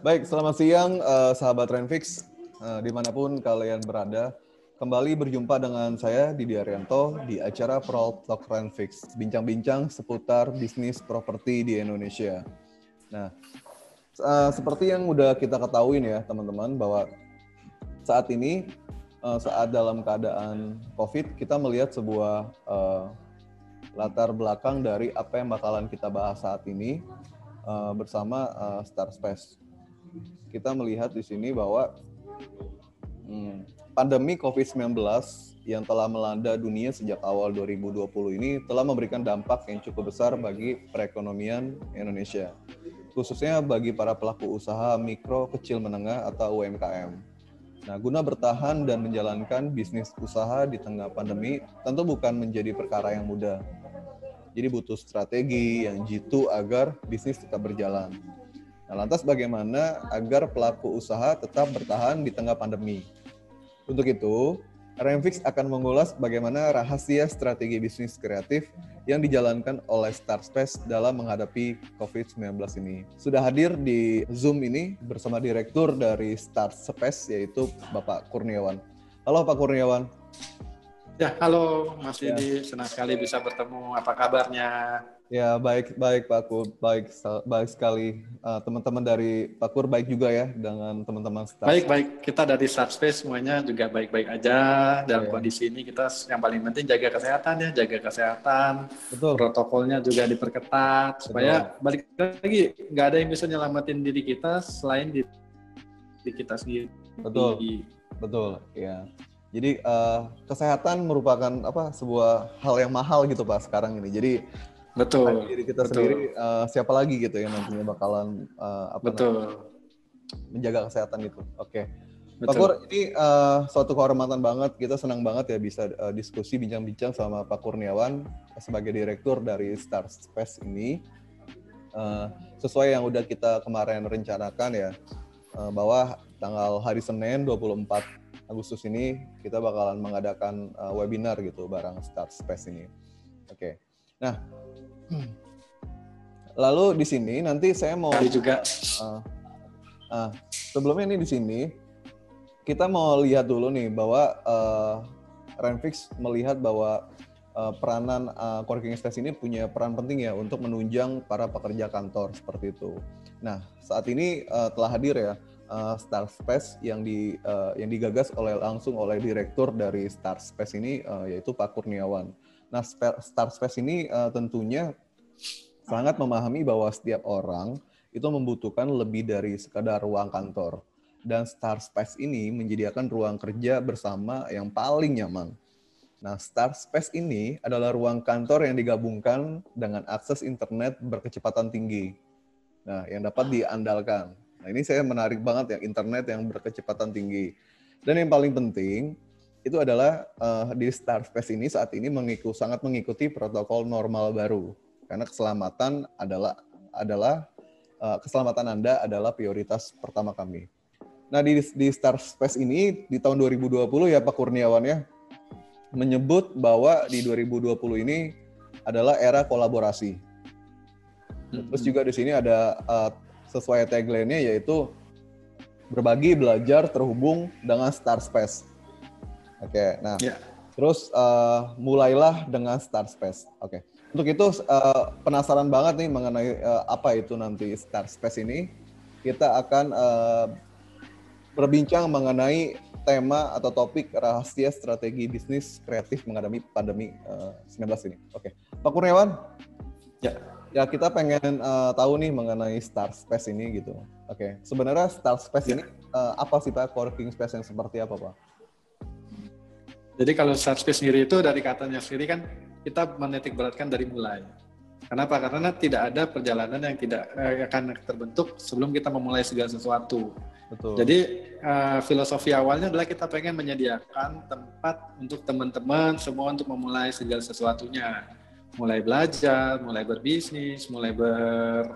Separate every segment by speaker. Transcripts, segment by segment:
Speaker 1: Baik, selamat siang uh, sahabat Renfix, uh, di mana pun kalian berada. Kembali berjumpa dengan saya Didi Arianto di acara Pro Talk Renfix, bincang-bincang seputar bisnis properti di Indonesia. Nah, uh, seperti yang udah kita ketahui ya teman-teman bahwa saat ini uh, saat dalam keadaan COVID kita melihat sebuah uh, latar belakang dari apa yang bakalan kita bahas saat ini uh, bersama uh, Star Space kita melihat di sini bahwa hmm, pandemi COVID-19 yang telah melanda dunia sejak awal 2020 ini telah memberikan dampak yang cukup besar bagi perekonomian Indonesia, khususnya bagi para pelaku usaha mikro, kecil, menengah atau UMKM. Nah, guna bertahan dan menjalankan bisnis usaha di tengah pandemi tentu bukan menjadi perkara yang mudah. Jadi butuh strategi yang jitu agar bisnis tetap berjalan. Nah, lantas bagaimana agar pelaku usaha tetap bertahan di tengah pandemi? Untuk itu, Remfix akan mengulas bagaimana rahasia strategi bisnis kreatif yang dijalankan oleh Starspace dalam menghadapi COVID-19 ini. Sudah hadir di Zoom ini bersama Direktur dari Starspace yaitu Bapak Kurniawan. Halo Pak Kurniawan.
Speaker 2: Ya, halo Mas Didi. Ya. Senang sekali bisa bertemu. Apa kabarnya?
Speaker 1: Ya baik baik Pak Kur baik baik sekali uh, teman-teman dari Pak Kur baik juga ya dengan teman-teman
Speaker 2: staff. Baik baik kita dari Space semuanya juga baik-baik aja dalam yeah. kondisi ini kita yang paling penting jaga kesehatan ya jaga kesehatan Betul. protokolnya juga diperketat Betul. supaya balik lagi nggak ada yang bisa nyelamatin diri kita selain diri kita sendiri.
Speaker 1: Betul betul ya. Jadi uh, kesehatan merupakan apa sebuah hal yang mahal gitu Pak sekarang ini. Jadi
Speaker 2: betul
Speaker 1: diri kita betul. sendiri uh, siapa lagi gitu yang nantinya bakalan uh, apa
Speaker 2: betul
Speaker 1: namanya, menjaga kesehatan itu oke okay. Pak Kur, ini uh, suatu kehormatan banget. Kita senang banget ya bisa uh, diskusi bincang-bincang sama Pak Kurniawan sebagai direktur dari Star Space ini. Uh, sesuai yang udah kita kemarin rencanakan ya, uh, bahwa tanggal hari Senin 24 Agustus ini kita bakalan mengadakan uh, webinar gitu bareng Star Space ini. Oke. Okay. Nah, Lalu di sini nanti saya mau
Speaker 2: Kali juga.
Speaker 1: Uh, uh, sebelumnya ini di sini kita mau lihat dulu nih bahwa uh, Renfix melihat bahwa uh, peranan uh, coworking space ini punya peran penting ya untuk menunjang para pekerja kantor seperti itu. Nah saat ini uh, telah hadir ya uh, Star Space yang di uh, yang digagas oleh langsung oleh direktur dari Star Space ini uh, yaitu Pak Kurniawan. Nah, Star Space ini uh, tentunya sangat memahami bahwa setiap orang itu membutuhkan lebih dari sekadar ruang kantor. Dan Star Space ini menyediakan ruang kerja bersama yang paling nyaman. Nah, Star Space ini adalah ruang kantor yang digabungkan dengan akses internet berkecepatan tinggi. Nah, yang dapat diandalkan. Nah, ini saya menarik banget ya, internet yang berkecepatan tinggi. Dan yang paling penting, itu adalah uh, di Space ini saat ini mengikuti sangat mengikuti protokol normal baru karena keselamatan adalah adalah uh, keselamatan Anda adalah prioritas pertama kami. Nah di di Space ini di tahun 2020 ya Pak Kurniawan ya menyebut bahwa di 2020 ini adalah era kolaborasi. Terus juga di sini ada uh, sesuai tagline-nya yaitu berbagi, belajar, terhubung dengan Star Space. Oke, okay, nah yeah. terus uh, mulailah dengan Start Space. Oke, okay. untuk itu uh, penasaran banget nih mengenai uh, apa itu nanti Start Space ini. Kita akan uh, berbincang mengenai tema atau topik rahasia strategi bisnis kreatif menghadapi pandemi uh, 19 ini. Oke, okay. Pak Kurniawan. Ya. Ya kita pengen uh, tahu nih mengenai Start Space ini gitu. Oke, okay. sebenarnya Start Space ya. ini uh, apa sih Pak? Coworking space yang seperti apa Pak?
Speaker 2: Jadi kalau space sendiri itu dari katanya sendiri kan kita menitik beratkan dari mulai. Kenapa? Karena tidak ada perjalanan yang tidak eh, akan terbentuk sebelum kita memulai segala sesuatu. Betul. Jadi uh, filosofi awalnya adalah kita pengen menyediakan tempat untuk teman-teman semua untuk memulai segala sesuatunya, mulai belajar, mulai berbisnis, mulai ber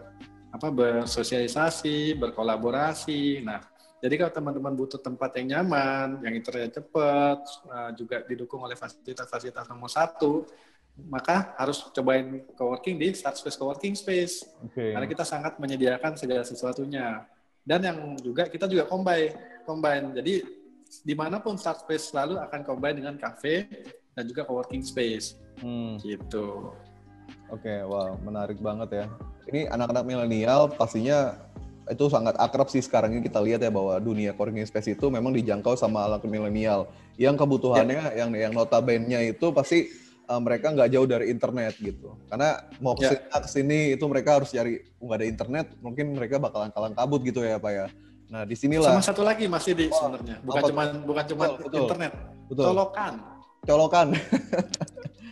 Speaker 2: apa bersosialisasi, berkolaborasi. Nah, jadi kalau teman-teman butuh tempat yang nyaman, yang internet cepat, uh, juga didukung oleh fasilitas-fasilitas nomor satu, maka harus cobain coworking di Start Space Coworking Space. Okay. Karena kita sangat menyediakan segala sesuatunya. Dan yang juga kita juga combine, combine. Jadi di mana pun start space selalu akan combine dengan cafe dan juga co-working space. Hmm. Gitu.
Speaker 1: Oke, okay, wow, menarik banget ya. Ini anak-anak milenial pastinya itu sangat akrab sih sekarang ini kita lihat ya bahwa dunia co-working space itu memang dijangkau sama anak milenial yang kebutuhannya yeah. yang yang notabene-nya itu pasti uh, mereka nggak jauh dari internet gitu. Karena mau ke yeah. sini itu mereka harus cari nggak ada internet, mungkin mereka bakalan kalang kabut gitu ya, Pak ya. Nah, di sinilah
Speaker 2: Sama satu lagi masih di oh, sebenarnya. Bukan cuma bukan cuma internet. Betul. Colokan.
Speaker 1: Colokan.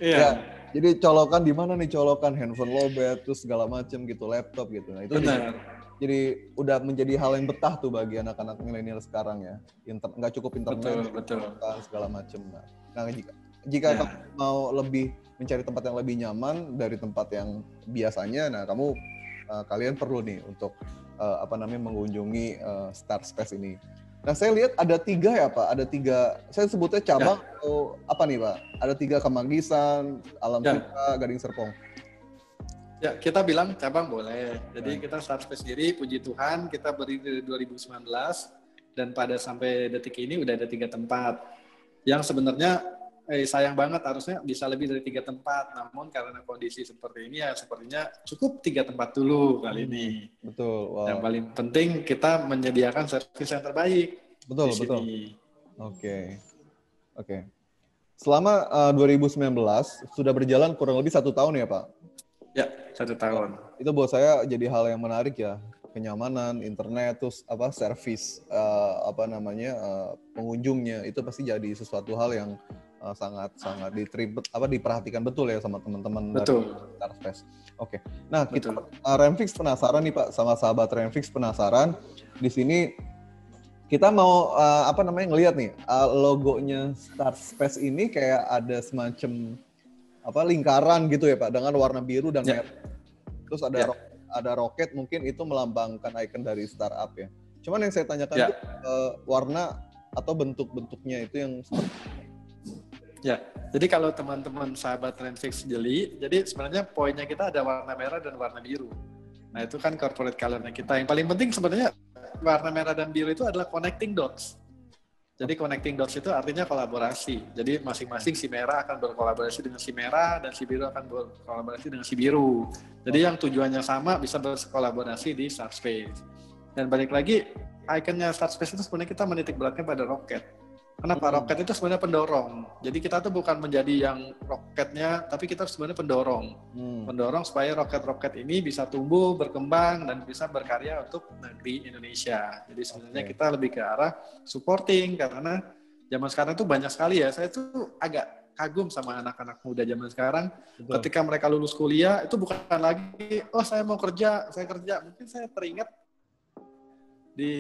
Speaker 1: Iya. yeah. Jadi colokan di mana nih colokan handphone lowbat terus segala macam gitu, laptop gitu. Nah, itu Benar. Jadi, udah menjadi hal yang betah tuh bagi anak-anak milenial sekarang ya. Inter nggak cukup internet,
Speaker 2: betul, betul.
Speaker 1: segala macam. Nah, nah jika jika ya. kamu mau lebih mencari tempat yang lebih nyaman dari tempat yang biasanya, nah kamu uh, kalian perlu nih untuk uh, apa namanya mengunjungi uh, Star Space ini. Nah, saya lihat ada tiga ya Pak, ada tiga, saya sebutnya cabang ya. atau apa nih Pak? Ada tiga Kemanggisan, Alam ya. Suka, Gading Serpong.
Speaker 2: Ya, kita bilang cabang boleh. Jadi ya. kita Star Space sendiri, puji Tuhan, kita berdiri dari 2019 dan pada sampai detik ini udah ada tiga tempat. Yang sebenarnya eh, sayang banget harusnya bisa lebih dari tiga tempat. Namun karena kondisi seperti ini ya sepertinya cukup tiga tempat dulu kali ini.
Speaker 1: Hmm, betul.
Speaker 2: Wow. Yang paling penting kita menyediakan servis yang terbaik.
Speaker 1: Betul, betul. Oke. Okay. Oke. Okay. Selama uh, eh, 2019 sudah berjalan kurang lebih satu tahun ya Pak?
Speaker 2: Ya, satu tahun.
Speaker 1: Itu buat saya jadi hal yang menarik ya kenyamanan internet terus apa servis uh, apa namanya uh, pengunjungnya itu pasti jadi sesuatu hal yang uh, sangat sangat ditribet apa diperhatikan betul ya sama teman-teman
Speaker 2: betul
Speaker 1: dari Space. Oke. Okay. Nah, kita uh, Remfix penasaran nih Pak sama sahabat Remfix penasaran di sini kita mau uh, apa namanya ngelihat nih uh, logonya Star Space ini kayak ada semacam apa lingkaran gitu ya Pak dengan warna biru dan yeah. merah. Terus ada yeah. ro ada roket mungkin itu melambangkan icon dari startup ya. Cuman yang saya tanyakan yeah. itu uh, warna atau bentuk-bentuknya itu yang
Speaker 2: Ya, jadi kalau teman-teman sahabat Renfix jeli, jadi sebenarnya poinnya kita ada warna merah dan warna biru. Nah itu kan corporate colornya kita. Yang paling penting sebenarnya warna merah dan biru itu adalah connecting dots. Jadi connecting dots itu artinya kolaborasi. Jadi masing-masing si merah akan berkolaborasi dengan si merah dan si biru akan berkolaborasi dengan si biru. Jadi yang tujuannya sama bisa berkolaborasi di Start Space. Dan balik lagi, ikonnya Start Space itu sebenarnya kita menitik beratkan pada roket. Kenapa? Hmm. Roket itu sebenarnya pendorong. Jadi kita tuh bukan menjadi yang roketnya, tapi kita sebenarnya pendorong. Hmm. Pendorong supaya roket-roket ini bisa tumbuh, berkembang, dan bisa berkarya untuk negeri Indonesia. Jadi sebenarnya okay. kita lebih ke arah supporting, karena zaman sekarang tuh banyak sekali ya. Saya tuh agak kagum sama anak-anak muda zaman sekarang. Betul. Ketika mereka lulus kuliah, itu bukan lagi, oh saya mau kerja, saya kerja. Mungkin saya teringat di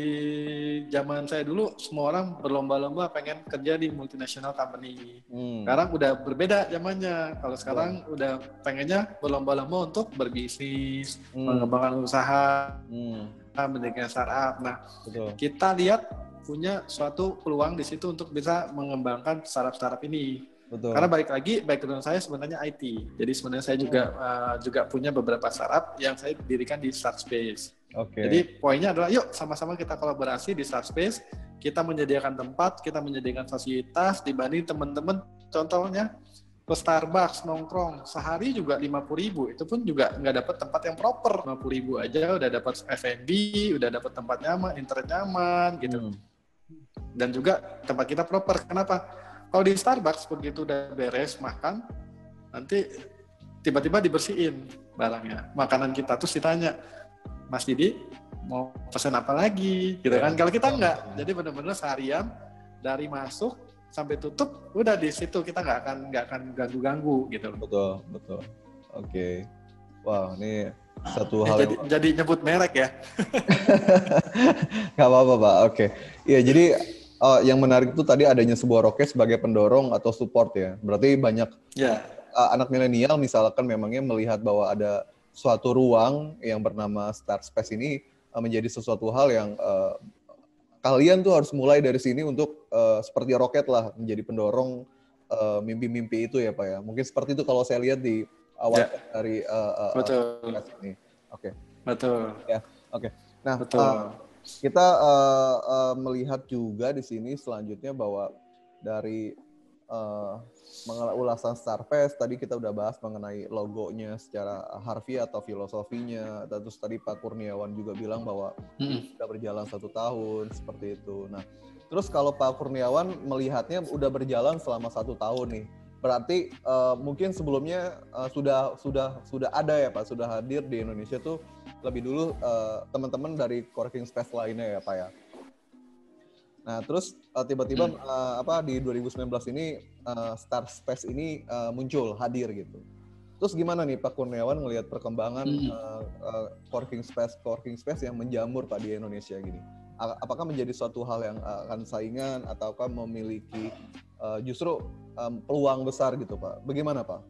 Speaker 2: zaman saya dulu semua orang berlomba-lomba pengen kerja di multinational company. Hmm. Sekarang udah berbeda zamannya. Kalau sekarang oh. udah pengennya berlomba-lomba untuk berbisnis, hmm. mengembangkan usaha, hmm. mendirikan startup. Nah, Betul. kita lihat punya suatu peluang di situ untuk bisa mengembangkan startup-startup ini. Betul. Karena balik lagi background saya sebenarnya IT. Jadi sebenarnya saya juga uh, juga punya beberapa startup yang saya dirikan di Start Space.
Speaker 1: Okay.
Speaker 2: Jadi poinnya adalah yuk sama-sama kita kolaborasi di Start Space, kita menyediakan tempat, kita menyediakan fasilitas dibanding teman-teman contohnya ke Starbucks nongkrong sehari juga lima puluh ribu. Itu pun juga nggak dapat tempat yang proper. lima puluh ribu aja udah dapat F&B udah dapat tempat nyaman internet nyaman gitu. Hmm. dan juga tempat kita proper. Kenapa? Kalau di Starbucks begitu udah beres makan nanti tiba-tiba dibersihin barangnya. Makanan kita terus ditanya Mas Didi mau pesan apa lagi gitu kan kalau kita enggak jadi benar-benar seharian dari masuk sampai tutup udah di situ kita nggak akan nggak akan ganggu-ganggu gitu
Speaker 1: betul betul oke okay. wow ini satu
Speaker 2: eh,
Speaker 1: hal
Speaker 2: jadi, yang... jadi nyebut merek ya
Speaker 1: nggak apa-apa pak oke okay. ya jadi uh, yang menarik itu tadi adanya sebuah roket sebagai pendorong atau support ya berarti banyak
Speaker 2: yeah. Ya. uh,
Speaker 1: anak milenial misalkan memangnya melihat bahwa ada suatu ruang yang bernama Start Space ini uh, menjadi sesuatu hal yang uh, kalian tuh harus mulai dari sini untuk uh, seperti roket lah menjadi pendorong mimpi-mimpi uh, itu ya pak ya mungkin seperti itu kalau saya lihat di awal ya. dari uh, uh,
Speaker 2: betul
Speaker 1: ini oke okay.
Speaker 2: betul
Speaker 1: ya oke okay. nah betul. Uh, Kita uh, uh, melihat juga di sini selanjutnya bahwa dari uh, ulasan Starfest tadi kita udah bahas mengenai logonya secara harfiah atau filosofinya. Terus tadi Pak Kurniawan juga bilang bahwa hmm. sudah berjalan satu tahun seperti itu. Nah, terus kalau Pak Kurniawan melihatnya udah berjalan selama satu tahun nih, berarti uh, mungkin sebelumnya uh, sudah sudah sudah ada ya Pak, sudah hadir di Indonesia tuh lebih dulu uh, teman-teman dari coworking space lainnya ya Pak ya. Nah terus uh, tiba-tiba hmm. uh, apa di 2019 ini uh, Star Space ini uh, muncul hadir gitu. Terus gimana nih Pak Kurniawan ngelihat perkembangan hmm. uh, uh, coworking space coworking space yang menjamur Pak di Indonesia gini? Apakah menjadi suatu hal yang akan saingan ataukah memiliki uh, justru um, peluang besar gitu Pak? Bagaimana Pak?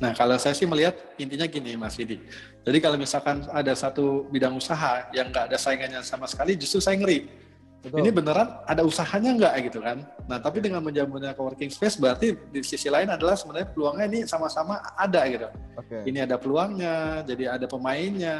Speaker 2: Nah, kalau saya sih melihat intinya gini, Mas Didi. Jadi kalau misalkan ada satu bidang usaha yang nggak ada saingannya sama sekali, justru saya ngeri. Betul. Ini beneran ada usahanya nggak gitu kan? Nah, tapi dengan menjamurnya coworking space berarti di sisi lain adalah sebenarnya peluangnya ini sama-sama ada gitu. Okay. Ini ada peluangnya, jadi ada pemainnya,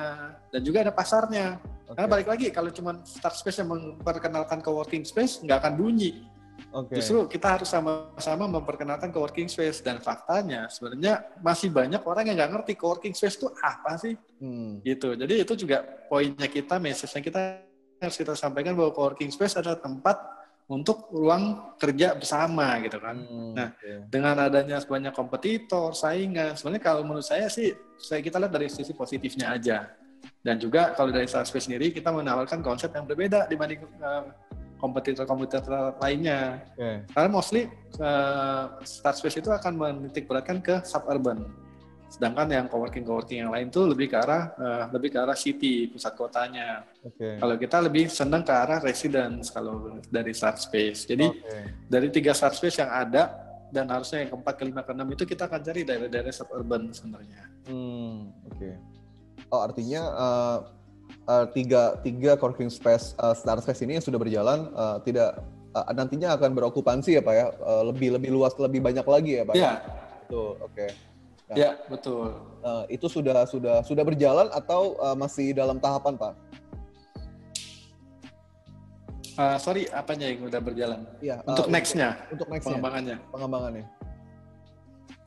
Speaker 2: dan juga ada pasarnya. Okay. Karena balik lagi, kalau cuma start space yang memperkenalkan coworking space, nggak akan bunyi. Okay. Justru kita harus sama-sama memperkenalkan coworking space dan faktanya sebenarnya masih banyak orang yang nggak ngerti coworking space itu apa sih, hmm. gitu. Jadi itu juga poinnya kita, message-nya kita harus kita sampaikan bahwa coworking space adalah tempat untuk ruang kerja bersama gitu kan. Hmm, nah, okay. dengan adanya banyak kompetitor, saingan, sebenarnya kalau menurut saya sih, saya kita lihat dari sisi positifnya aja. Dan juga kalau dari Starspace sendiri kita menawarkan konsep yang berbeda dibanding uh, kompetitor-kompetitor lainnya. Okay. Karena mostly uh, Starspace itu akan menitik beratkan ke suburban. Sedangkan yang coworking-coworking yang lain tuh lebih ke arah uh, lebih ke arah city, pusat kotanya. Okay. Kalau kita lebih senang ke arah residence kalau dari Starspace. Jadi okay. dari tiga Starspace yang ada dan harusnya yang keempat, kelima, keenam itu kita akan cari daerah-daerah suburban sebenarnya.
Speaker 1: Hmm, oke. Okay. Oh artinya uh, uh, tiga tiga coworking space uh, star space ini yang sudah berjalan uh, tidak uh, nantinya akan berokupansi ya pak ya. Uh, lebih lebih luas lebih banyak lagi ya pak?
Speaker 2: Ya
Speaker 1: itu oke. Okay.
Speaker 2: nah, ya betul.
Speaker 1: uh, itu sudah sudah sudah berjalan atau uh, masih dalam tahapan pak?
Speaker 2: Uh, sorry apanya yang udah berjalan?
Speaker 1: Ya,
Speaker 2: untuk uh, nextnya
Speaker 1: untuk nextnya
Speaker 2: pengembangannya.
Speaker 1: pengembangannya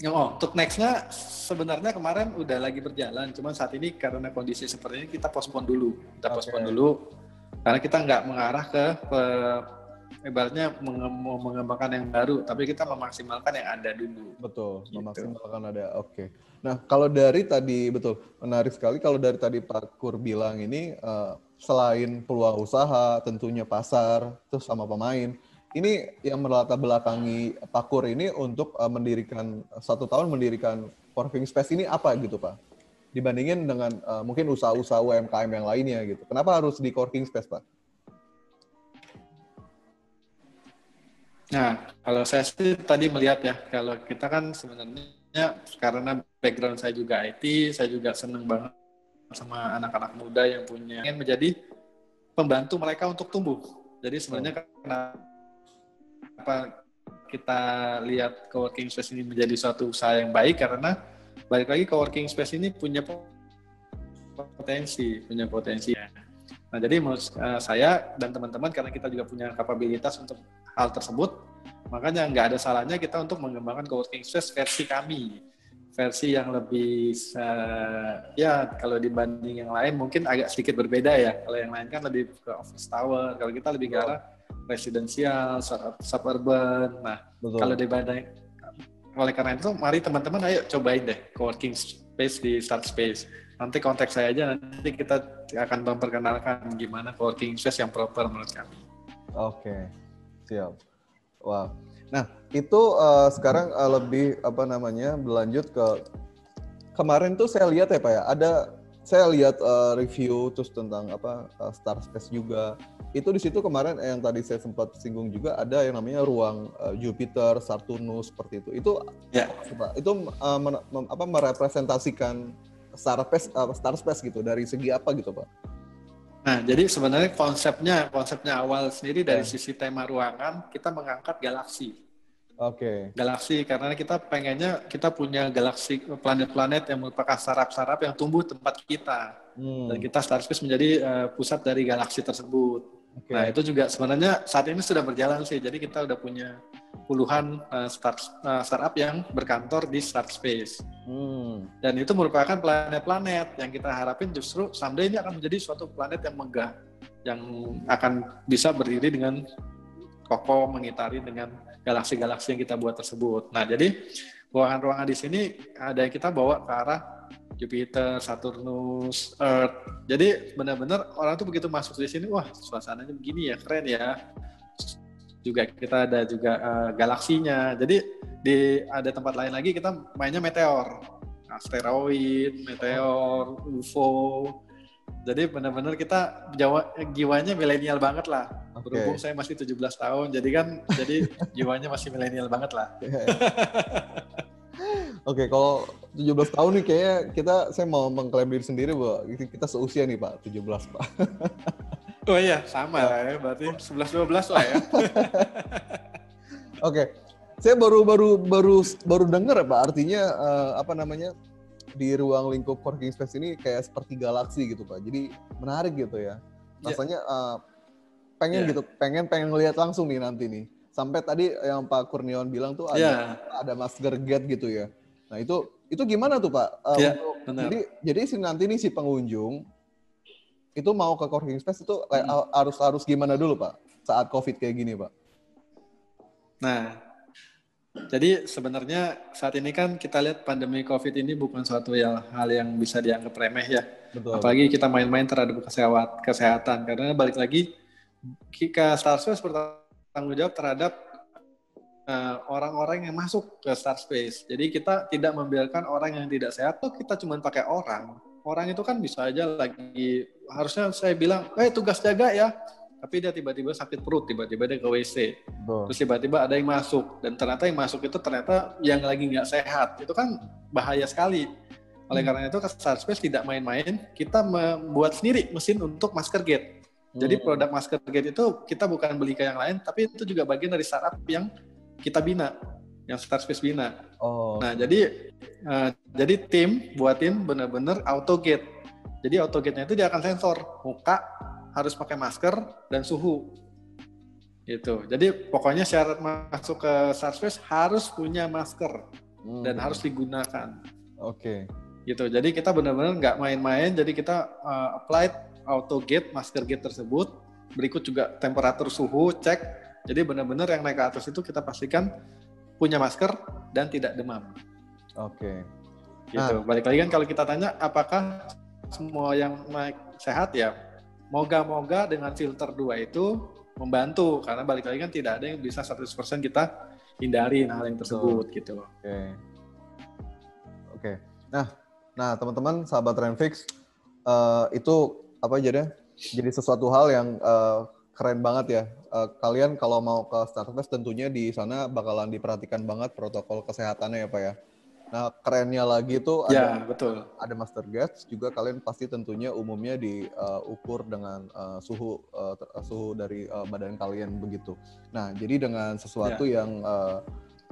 Speaker 2: Oh, untuk nextnya sebenarnya kemarin udah lagi berjalan, cuman saat ini karena kondisi seperti ini kita postpone dulu, kita okay. postpone dulu karena kita nggak mengarah ke, ke ibaratnya mengembangkan yang baru, tapi kita memaksimalkan yang ada dulu.
Speaker 1: Betul, gitu. memaksimalkan ada. Oke. Okay. Nah, kalau dari tadi betul menarik sekali kalau dari tadi Pak Kur bilang ini uh, selain peluang usaha, tentunya pasar, terus sama pemain ini yang melatar belakangi Pakur ini untuk uh, mendirikan satu tahun mendirikan coworking space ini apa gitu Pak? Dibandingin dengan uh, mungkin usaha-usaha UMKM yang lainnya gitu. Kenapa harus di coworking space Pak?
Speaker 2: Nah, kalau saya sih tadi melihat ya, kalau kita kan sebenarnya karena background saya juga IT, saya juga senang banget sama anak-anak muda yang punya ingin menjadi pembantu mereka untuk tumbuh. Jadi sebenarnya oh. karena apa kita lihat coworking space ini menjadi suatu usaha yang baik karena balik lagi coworking space ini punya potensi, punya potensi. Nah, jadi menurut uh, saya dan teman-teman karena kita juga punya kapabilitas untuk hal tersebut, makanya nggak ada salahnya kita untuk mengembangkan coworking space versi kami, versi yang lebih uh, ya kalau dibanding yang lain mungkin agak sedikit berbeda ya. Kalau yang lain kan lebih ke office tower, kalau kita lebih ke arah residensial, suburban. Nah, Betul. kalau di Bandai, oleh karena itu, mari teman-teman ayo cobain deh coworking space di Start Space. Nanti kontak saya aja, nanti kita akan memperkenalkan gimana coworking space yang proper menurut kami.
Speaker 1: Oke, siap. Wah, nah itu uh, sekarang uh, lebih apa namanya berlanjut ke kemarin tuh saya lihat ya pak ya, ada saya lihat uh, review terus tentang apa uh, Star Space juga itu di situ kemarin yang tadi saya sempat singgung juga ada yang namanya ruang uh, Jupiter, Saturnus seperti itu. Itu apa? Itu uh, men, mem, apa merepresentasikan Star Space uh, Star Space gitu dari segi apa gitu, Pak?
Speaker 2: Nah, jadi sebenarnya konsepnya konsepnya awal sendiri dari ya. sisi tema ruangan kita mengangkat galaksi.
Speaker 1: Oke. Okay.
Speaker 2: Galaksi karena kita pengennya kita punya galaksi planet-planet yang merupakan saraf-saraf yang tumbuh tempat kita Hmm. Dan kita Star Space menjadi uh, pusat dari galaksi tersebut. Okay. Nah itu juga sebenarnya saat ini sudah berjalan sih. Jadi kita udah punya puluhan uh, start, uh, startup yang berkantor di Start Space. Hmm. Dan itu merupakan planet-planet yang kita harapin justru someday ini akan menjadi suatu planet yang megah, yang akan bisa berdiri dengan kokoh mengitari dengan galaksi-galaksi yang kita buat tersebut. Nah jadi ruangan-ruangan di sini ada yang kita bawa ke arah Jupiter, Saturnus, Earth. Jadi benar-benar orang tuh begitu masuk di sini, wah suasananya begini ya, keren ya. Juga kita ada juga uh, galaksinya. Jadi di ada tempat lain lagi kita mainnya meteor, asteroid, meteor, UFO. Jadi benar-benar kita Jawa jiwanya milenial banget lah. Okay. Berhubung saya masih 17 tahun, jadi kan jadi jiwanya masih milenial banget lah.
Speaker 1: Oke, okay, kalau 17 tahun nih kayaknya kita saya mau mengklaim diri sendiri bahwa kita seusia nih Pak, 17 Pak.
Speaker 2: oh iya, sama lah ya, berarti 11 12 lah ya.
Speaker 1: Oke. Okay. Saya baru baru baru baru dengar ya Pak, artinya uh, apa namanya? Di ruang lingkup working space ini kayak seperti galaksi gitu Pak. Jadi menarik gitu ya. Iya. Rasanya uh, pengen yeah. gitu, pengen pengen ngelihat langsung nih nanti nih. Sampai tadi yang Pak Kurniawan bilang tuh ada yeah. ada masker gate gitu ya. Nah itu itu gimana tuh Pak? Uh, ya, untuk, benar. Jadi jadi si nanti nih si pengunjung itu mau ke coworking space itu hmm. harus harus gimana dulu Pak saat COVID kayak gini Pak?
Speaker 2: Nah, jadi sebenarnya saat ini kan kita lihat pandemi COVID ini bukan suatu yang hal yang bisa dianggap remeh ya. Betul. Apalagi kita main-main terhadap kesehatan karena balik lagi kita Starspace bertanggung jawab terhadap Eh, orang-orang uh, yang masuk ke Star Space. Jadi kita tidak membiarkan orang yang tidak sehat tuh kita cuma pakai orang. Orang itu kan bisa aja lagi harusnya saya bilang, "Eh, tugas jaga ya." Tapi dia tiba-tiba sakit perut, tiba-tiba dia ke WC. Terus tiba-tiba ada yang masuk dan ternyata yang masuk itu ternyata yang lagi nggak sehat. Itu kan bahaya sekali. Oleh hmm. karena itu Star Space tidak main-main, kita membuat sendiri mesin untuk masker gate. Jadi hmm. produk masker gate itu kita bukan beli ke yang lain, tapi itu juga bagian dari startup yang kita bina yang Star Space bina. Oh. Nah, jadi uh, jadi tim buatin bener-bener auto gate. Jadi auto gate-nya itu dia akan sensor muka harus pakai masker dan suhu. Gitu. Jadi pokoknya syarat masuk ke Star Space harus punya masker hmm. dan harus digunakan.
Speaker 1: Oke.
Speaker 2: Okay. Gitu. Jadi kita benar-benar nggak main-main. Jadi kita uh, apply auto gate masker gate tersebut. Berikut juga temperatur suhu cek jadi benar-benar yang naik ke atas itu kita pastikan punya masker dan tidak demam.
Speaker 1: Oke.
Speaker 2: Okay. Gitu. Nah. Balik lagi kan kalau kita tanya apakah semua yang naik sehat ya moga-moga dengan filter dua itu membantu karena balik lagi kan tidak ada yang bisa 100% kita hindari hal yang tersebut gitu.
Speaker 1: Oke. Okay. Oke. Okay. Nah, nah teman-teman sahabat Renfix uh, itu apa aja deh? Jadi sesuatu hal yang uh, keren banget ya. Uh, kalian kalau mau ke Startfest tentunya di sana bakalan diperhatikan banget protokol kesehatannya ya Pak ya. Nah kerennya lagi itu
Speaker 2: ya, ada betul.
Speaker 1: ada master gas juga kalian pasti tentunya umumnya diukur uh, dengan uh, suhu uh, suhu dari uh, badan kalian begitu. Nah jadi dengan sesuatu ya. yang uh,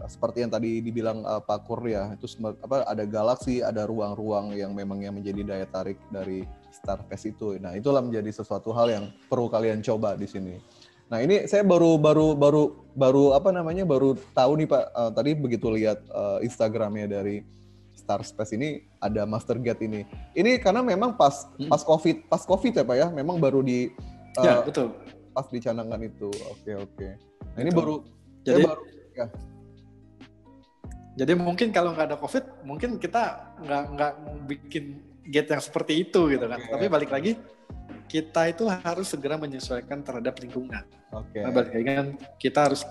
Speaker 1: seperti yang tadi dibilang uh, Pak Kur ya itu apa ada galaksi ada ruang-ruang yang memang yang menjadi daya tarik dari Starfest itu. Nah, itulah menjadi sesuatu hal yang perlu kalian coba di sini. Nah, ini saya baru baru baru baru apa namanya? baru tahu nih Pak, uh, tadi begitu lihat uh, Instagramnya dari Starspace ini ada Master Gate ini. Ini karena memang pas hmm. pas Covid, pas Covid ya Pak ya, memang baru di
Speaker 2: uh, Ya, betul.
Speaker 1: Pas dicanangkan itu. Oke, oke. Nah, ini baru jadi baru ya.
Speaker 2: Jadi mungkin kalau nggak ada COVID, mungkin kita nggak nggak bikin gate yang seperti itu gitu kan. Okay. Tapi balik lagi kita itu harus segera menyesuaikan terhadap lingkungan. Oke. Okay. Nah, balik kan kita harus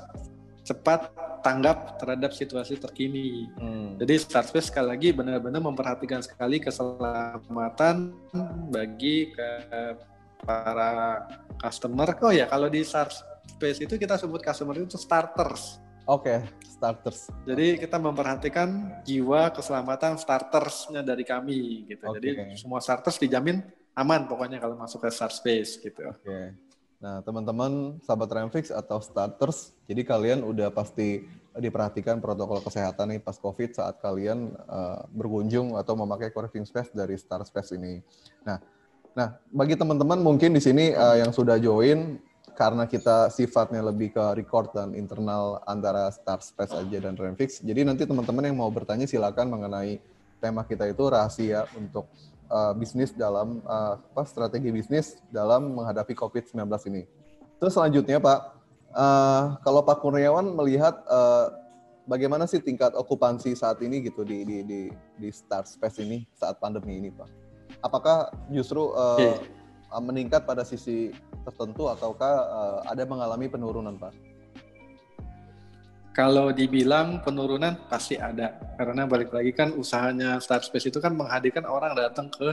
Speaker 2: cepat tanggap terhadap situasi terkini. Hmm. Jadi Starspace sekali lagi benar-benar memperhatikan sekali keselamatan bagi ke para customer. Oh ya, kalau di Starspace itu kita sebut customer itu starters.
Speaker 1: Oke, okay, starters.
Speaker 2: Jadi kita memperhatikan jiwa keselamatan startersnya dari kami gitu. Okay. Jadi semua starters dijamin aman pokoknya kalau masuk ke start space gitu.
Speaker 1: Oke. Nah, teman-teman sahabat Remfix atau starters, jadi kalian udah pasti diperhatikan protokol kesehatan nih pas COVID saat kalian uh, berkunjung atau memakai co space dari Start Space ini. Nah, Nah, bagi teman-teman mungkin di sini uh, yang sudah join karena kita sifatnya lebih ke record dan internal antara Star Space aja dan Renfix. Jadi nanti teman-teman yang mau bertanya silakan mengenai tema kita itu rahasia untuk uh, bisnis dalam uh, apa strategi bisnis dalam menghadapi COVID-19 ini. Terus selanjutnya Pak, uh, kalau Pak Kurniawan melihat uh, bagaimana sih tingkat okupansi saat ini gitu di di di, di Star Space ini saat pandemi ini Pak? Apakah justru uh, okay. meningkat pada sisi tertentu ataukah uh, ada mengalami penurunan, Pak?
Speaker 2: Kalau dibilang penurunan pasti ada, karena balik lagi kan usahanya Start Space itu kan menghadirkan orang datang ke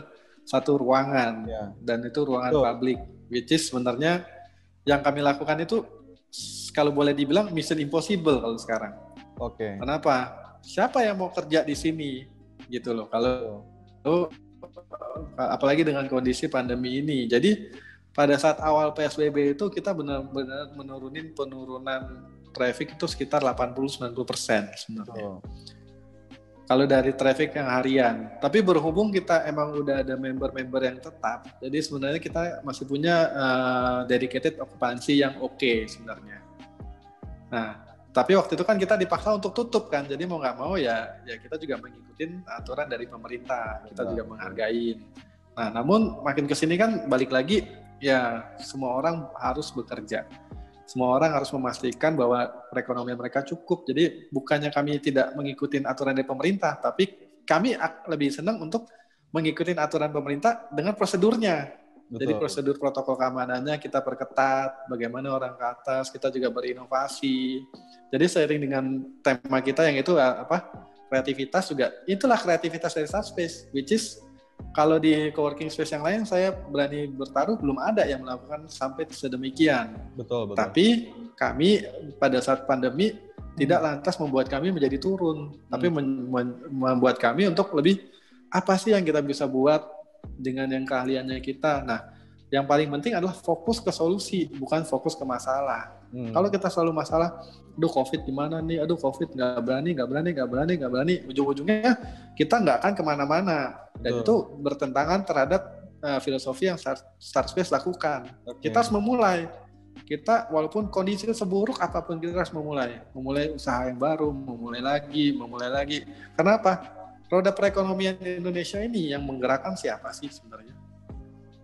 Speaker 2: satu ruangan ya. dan itu ruangan Betul. publik, which is sebenarnya yang kami lakukan itu kalau boleh dibilang mission impossible kalau sekarang.
Speaker 1: Oke. Okay.
Speaker 2: Kenapa? Siapa yang mau kerja di sini? Gitu loh. Kalau lo apalagi dengan kondisi pandemi ini. Jadi pada saat awal PSBB itu kita benar-benar menurunin penurunan traffic itu sekitar 80-90 persen sebenarnya. Oh. Kalau dari traffic yang harian, tapi berhubung kita emang udah ada member-member yang tetap, jadi sebenarnya kita masih punya uh, dedicated okupansi yang oke okay sebenarnya. Nah, tapi waktu itu kan kita dipaksa untuk tutup kan, jadi mau nggak mau ya, ya kita juga mengikuti aturan dari pemerintah, kita juga menghargai. Nah, namun makin ke sini kan balik lagi ya semua orang harus bekerja. Semua orang harus memastikan bahwa perekonomian mereka cukup. Jadi bukannya kami tidak mengikuti aturan dari pemerintah, tapi kami lebih senang untuk mengikuti aturan pemerintah dengan prosedurnya. Betul. Jadi prosedur protokol keamanannya kita perketat, bagaimana orang ke atas, kita juga berinovasi. Jadi seiring dengan tema kita yang itu apa? kreativitas juga itulah kreativitas dari Subspace, which is kalau di coworking space yang lain saya berani bertaruh belum ada yang melakukan sampai sedemikian.
Speaker 1: Betul, betul.
Speaker 2: Tapi kami pada saat pandemi tidak lantas membuat kami menjadi turun, hmm. tapi membuat kami untuk lebih apa sih yang kita bisa buat dengan yang keahliannya kita. Nah, yang paling penting adalah fokus ke solusi, bukan fokus ke masalah. Hmm. Kalau kita selalu masalah, aduh COVID gimana nih, aduh COVID nggak berani, nggak berani, nggak berani, nggak berani, ujung-ujungnya kita nggak akan ke mana-mana. Dan Betul. itu bertentangan terhadap uh, filosofi yang Start, Start Space lakukan. Okay. Kita harus memulai. Kita walaupun kondisi seburuk apa pun kita harus memulai. Memulai usaha yang baru, memulai lagi, memulai lagi. Kenapa? Roda perekonomian Indonesia ini yang menggerakkan siapa sih sebenarnya?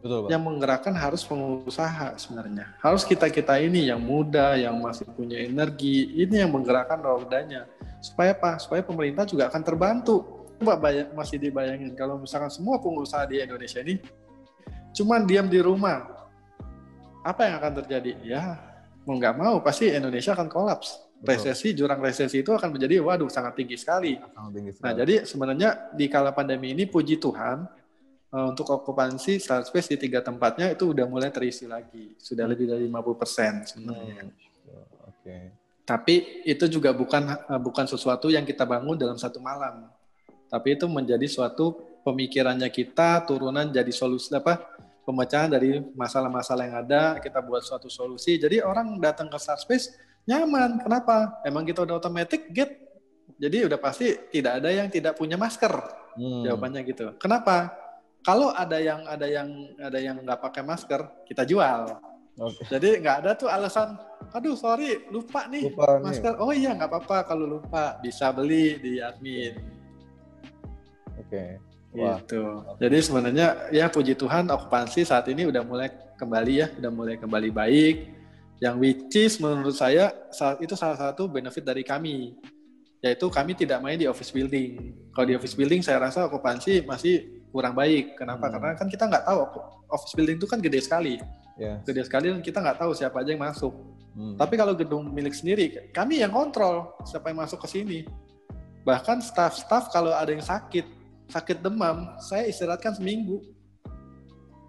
Speaker 2: Betul, Pak. Yang menggerakkan harus pengusaha sebenarnya. Harus kita-kita ini yang muda, yang masih punya energi, ini yang menggerakkan rodanya. Supaya apa? Supaya pemerintah juga akan terbantu. Coba bayang, masih dibayangin kalau misalkan semua pengusaha di Indonesia ini cuman diam di rumah, apa yang akan terjadi? Ya, mau nggak mau pasti Indonesia akan kolaps. Resesi, jurang resesi itu akan menjadi waduh sangat tinggi sekali. Sangat tinggi nah, sekali. Nah, jadi sebenarnya di kala pandemi ini puji Tuhan uh, untuk okupansi start space di tiga tempatnya itu udah mulai terisi lagi. Sudah lebih dari 50 persen sebenarnya. Hmm. Oke. Okay. Tapi itu juga bukan uh, bukan sesuatu yang kita bangun dalam satu malam. Tapi itu menjadi suatu pemikirannya kita turunan jadi solusi apa pemecahan dari masalah-masalah yang ada kita buat suatu solusi jadi orang datang ke start space nyaman kenapa emang kita udah automatic get jadi udah pasti tidak ada yang tidak punya masker hmm. jawabannya gitu kenapa kalau ada yang ada yang ada yang nggak pakai masker, kita jual. Okay. Jadi nggak ada tuh alasan, aduh sorry lupa nih lupa masker. Nih. Oh iya nggak apa-apa kalau lupa bisa beli di admin.
Speaker 1: Oke.
Speaker 2: Okay. Gitu. Okay. Jadi sebenarnya ya puji Tuhan okupansi saat ini udah mulai kembali ya, udah mulai kembali baik. Yang which is menurut saya itu salah satu benefit dari kami yaitu kami tidak main di office building. Kalau di office building saya rasa okupansi masih kurang baik. Kenapa? Hmm. Karena kan kita nggak tahu office building itu kan gede sekali, yes. gede sekali dan kita nggak tahu siapa aja yang masuk. Hmm. Tapi kalau gedung milik sendiri, kami yang kontrol siapa yang masuk ke sini. Bahkan staff-staff kalau ada yang sakit, sakit demam, saya istirahatkan seminggu.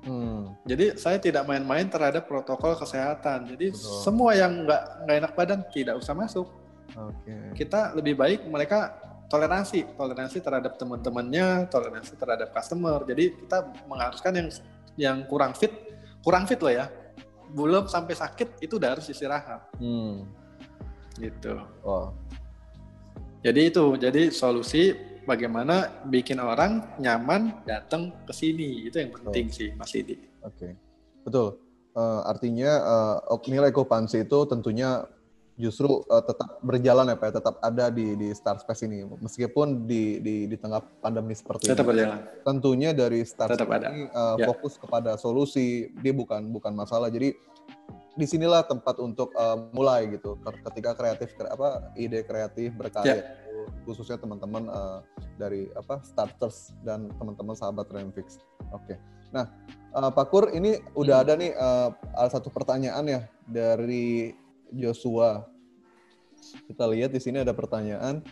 Speaker 2: Hmm. Jadi saya tidak main-main terhadap protokol kesehatan. Jadi Betul. semua yang nggak nggak enak badan tidak usah masuk. Okay. Kita lebih baik mereka toleransi, toleransi terhadap teman-temannya, toleransi terhadap customer. Jadi kita mengharuskan yang yang kurang fit, kurang fit loh ya. Belum sampai sakit itu udah harus istirahat. Hmm. Gitu. Oh. Jadi itu, jadi solusi bagaimana bikin orang nyaman datang ke sini. Itu yang penting oh. sih, Mas Didi.
Speaker 1: Oke, okay. betul. Uh, artinya uh, nilai okupansi itu tentunya justru uh, tetap berjalan ya Pak, ya, tetap ada di di Star Space ini meskipun di di di tengah pandemi seperti
Speaker 2: tetap ini. berjalan.
Speaker 1: Tentunya dari Star tetap Space ada. ini uh, ya. fokus kepada solusi, dia bukan bukan masalah. Jadi di sinilah tempat untuk uh, mulai gitu. Ketika kreatif apa ide kreatif berkarya ya. khususnya teman-teman uh, dari apa starters dan teman-teman sahabat Renfix. Oke. Okay. Nah, uh, Pak Kur ini udah hmm. ada nih uh, satu pertanyaan ya dari Joshua. Kita lihat di sini ada pertanyaan.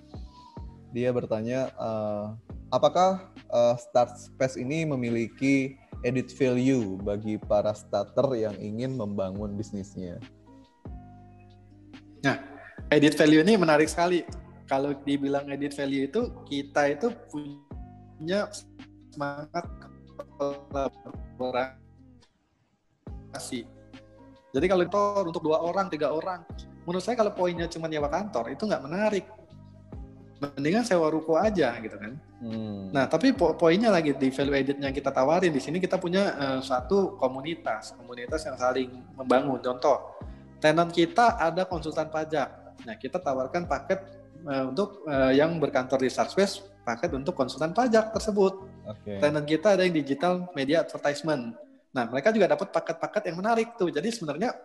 Speaker 1: Dia bertanya, uh, apakah uh, Start Space ini memiliki edit value bagi para starter yang ingin membangun bisnisnya?
Speaker 2: Nah, edit value ini menarik sekali. Kalau dibilang edit value itu, kita itu punya semangat kolaborasi jadi kalau itu untuk dua orang, tiga orang, menurut saya kalau poinnya cuma nyewa kantor itu nggak menarik. Mendingan sewa ruko aja gitu kan. Hmm. Nah tapi po poinnya lagi di value edit yang kita tawarin di sini kita punya uh, satu komunitas, komunitas yang saling membangun. Contoh, tenant kita ada konsultan pajak. Nah kita tawarkan paket uh, untuk uh, yang berkantor di Starspace, paket untuk konsultan pajak tersebut. Okay. Tenant kita ada yang digital media advertisement Nah, mereka juga dapat paket-paket yang menarik tuh. Jadi sebenarnya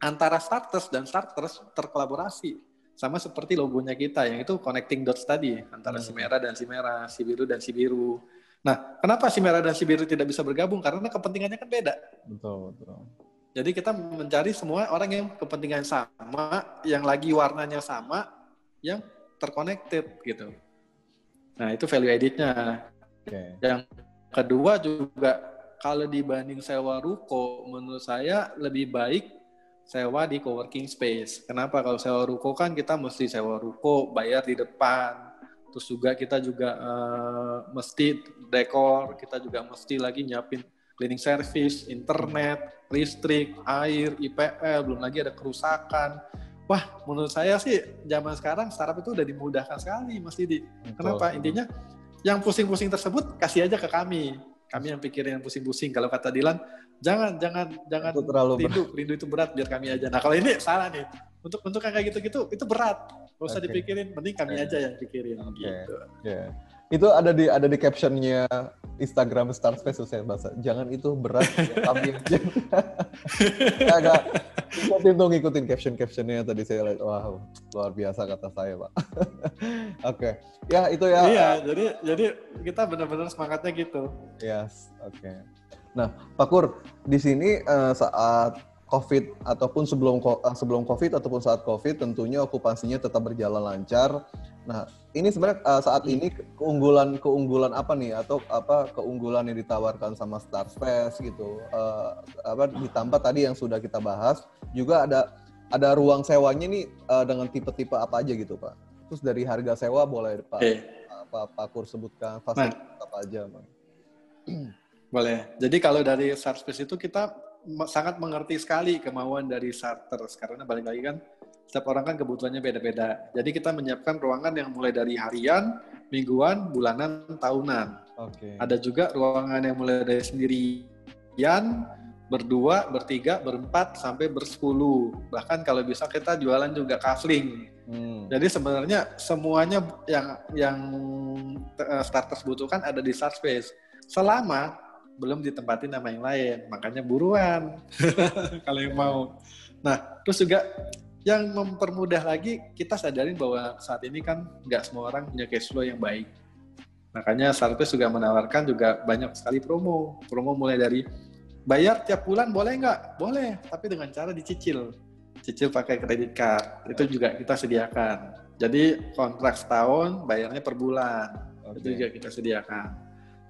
Speaker 2: antara starters dan starters terkolaborasi sama seperti logonya kita yang itu connecting dots tadi antara hmm. si merah dan si merah, si biru dan si biru. Nah, kenapa si merah dan si biru tidak bisa bergabung? Karena kepentingannya kan beda.
Speaker 1: Betul, betul.
Speaker 2: Jadi kita mencari semua orang yang kepentingan sama, yang lagi warnanya sama, yang terconnected gitu. Nah, itu value editnya. Okay. Yang kedua juga kalau dibanding sewa ruko, menurut saya lebih baik sewa di coworking space. Kenapa? Kalau sewa ruko kan kita mesti sewa ruko, bayar di depan. Terus juga kita juga uh, mesti dekor, kita juga mesti lagi nyiapin cleaning service, internet, listrik, air, IPL, belum lagi ada kerusakan. Wah, menurut saya sih zaman sekarang startup itu udah dimudahkan sekali, Mas Didi. Kenapa? Intinya yang pusing-pusing tersebut kasih aja ke kami kami yang pikirin yang pusing-pusing. Kalau kata Dilan, jangan jangan jangan itu terlalu rindu, berat. rindu itu berat biar kami aja. Nah kalau ini salah nih. Untuk untuk kayak gitu-gitu itu berat. Gak usah okay. dipikirin, mending kami aja yang pikirin okay. gitu.
Speaker 1: Yeah. Itu ada di ada di captionnya Instagram Star Space saya bahasa. Jangan itu berat ya, kami aja. Agak ikutin tuh ngikutin caption-captionnya tadi saya lihat. Wow, luar biasa kata saya, Pak. Oke. okay. Ya, itu ya.
Speaker 2: Iya, jadi jadi kita benar-benar semangatnya gitu.
Speaker 1: Yes, oke. Okay. Nah, Pak Kur, di sini uh, saat COVID ataupun sebelum uh, sebelum COVID ataupun saat COVID tentunya okupansinya tetap berjalan lancar. Nah, ini sebenarnya uh, saat ini keunggulan keunggulan apa nih atau apa keunggulan yang ditawarkan sama Star Space gitu. Uh, apa ditambah tadi yang sudah kita bahas juga ada ada ruang sewanya nih uh, dengan tipe-tipe apa aja gitu, Pak. Terus dari harga sewa boleh Pak okay apa Pak Kur sebutkan fasilitas nah, apa aja, Bang?
Speaker 2: Boleh. Jadi kalau dari Sarspace itu kita sangat mengerti sekali kemauan dari starters karena balik lagi kan setiap orang kan kebutuhannya beda-beda. Jadi kita menyiapkan ruangan yang mulai dari harian, mingguan, bulanan, tahunan. Oke. Okay. Ada juga ruangan yang mulai dari sendirian, berdua, bertiga, berempat, sampai bersepuluh. Bahkan kalau bisa kita jualan juga kafling. Hmm. Jadi sebenarnya semuanya yang yang eh, starters butuhkan ada di start space. Selama belum ditempatin nama yang lain, makanya buruan kalau yang mau. Nah, terus juga yang mempermudah lagi kita sadarin bahwa saat ini kan nggak semua orang punya cash flow yang baik. Makanya Starters juga menawarkan juga banyak sekali promo. Promo mulai dari bayar tiap bulan boleh nggak? Boleh, tapi dengan cara dicicil cicil pakai kredit card itu juga kita sediakan. Jadi kontrak setahun bayarnya per bulan okay. itu juga kita sediakan.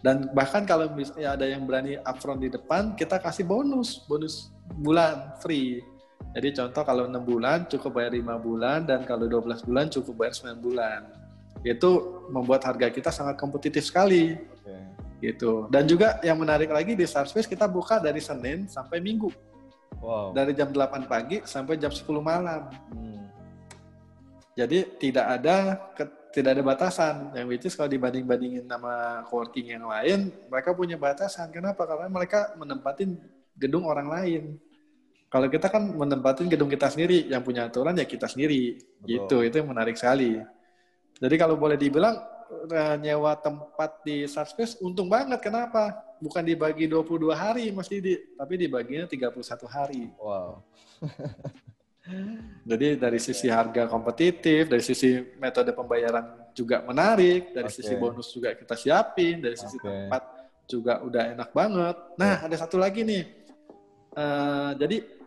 Speaker 2: Dan bahkan kalau misalnya ada yang berani upfront di depan, kita kasih bonus, bonus bulan free. Jadi contoh kalau enam bulan cukup bayar lima bulan dan kalau 12 bulan cukup bayar 9 bulan. Itu membuat harga kita sangat kompetitif sekali. Okay. Gitu. Dan juga yang menarik lagi di Starspace kita buka dari Senin sampai Minggu Wow. Dari jam 8 pagi sampai jam 10 malam. Hmm. Jadi tidak ada ke, tidak ada batasan. Yang which is kalau dibanding-bandingin sama coworking yang lain, mereka punya batasan. Kenapa? Karena mereka menempatin gedung orang lain. Kalau kita kan menempatin gedung kita sendiri, yang punya aturan ya kita sendiri. Betul. Gitu, itu yang menarik sekali. Jadi kalau boleh dibilang eh, nyewa tempat di Subspace untung banget. Kenapa? Bukan dibagi 22 hari Mas Didi, tapi dibaginya 31 hari.
Speaker 1: Wow.
Speaker 2: Jadi dari sisi harga kompetitif, dari sisi metode pembayaran juga menarik, dari okay. sisi bonus juga kita siapin, dari sisi okay. tempat juga udah enak banget. Nah, yeah. ada satu lagi nih. Uh, jadi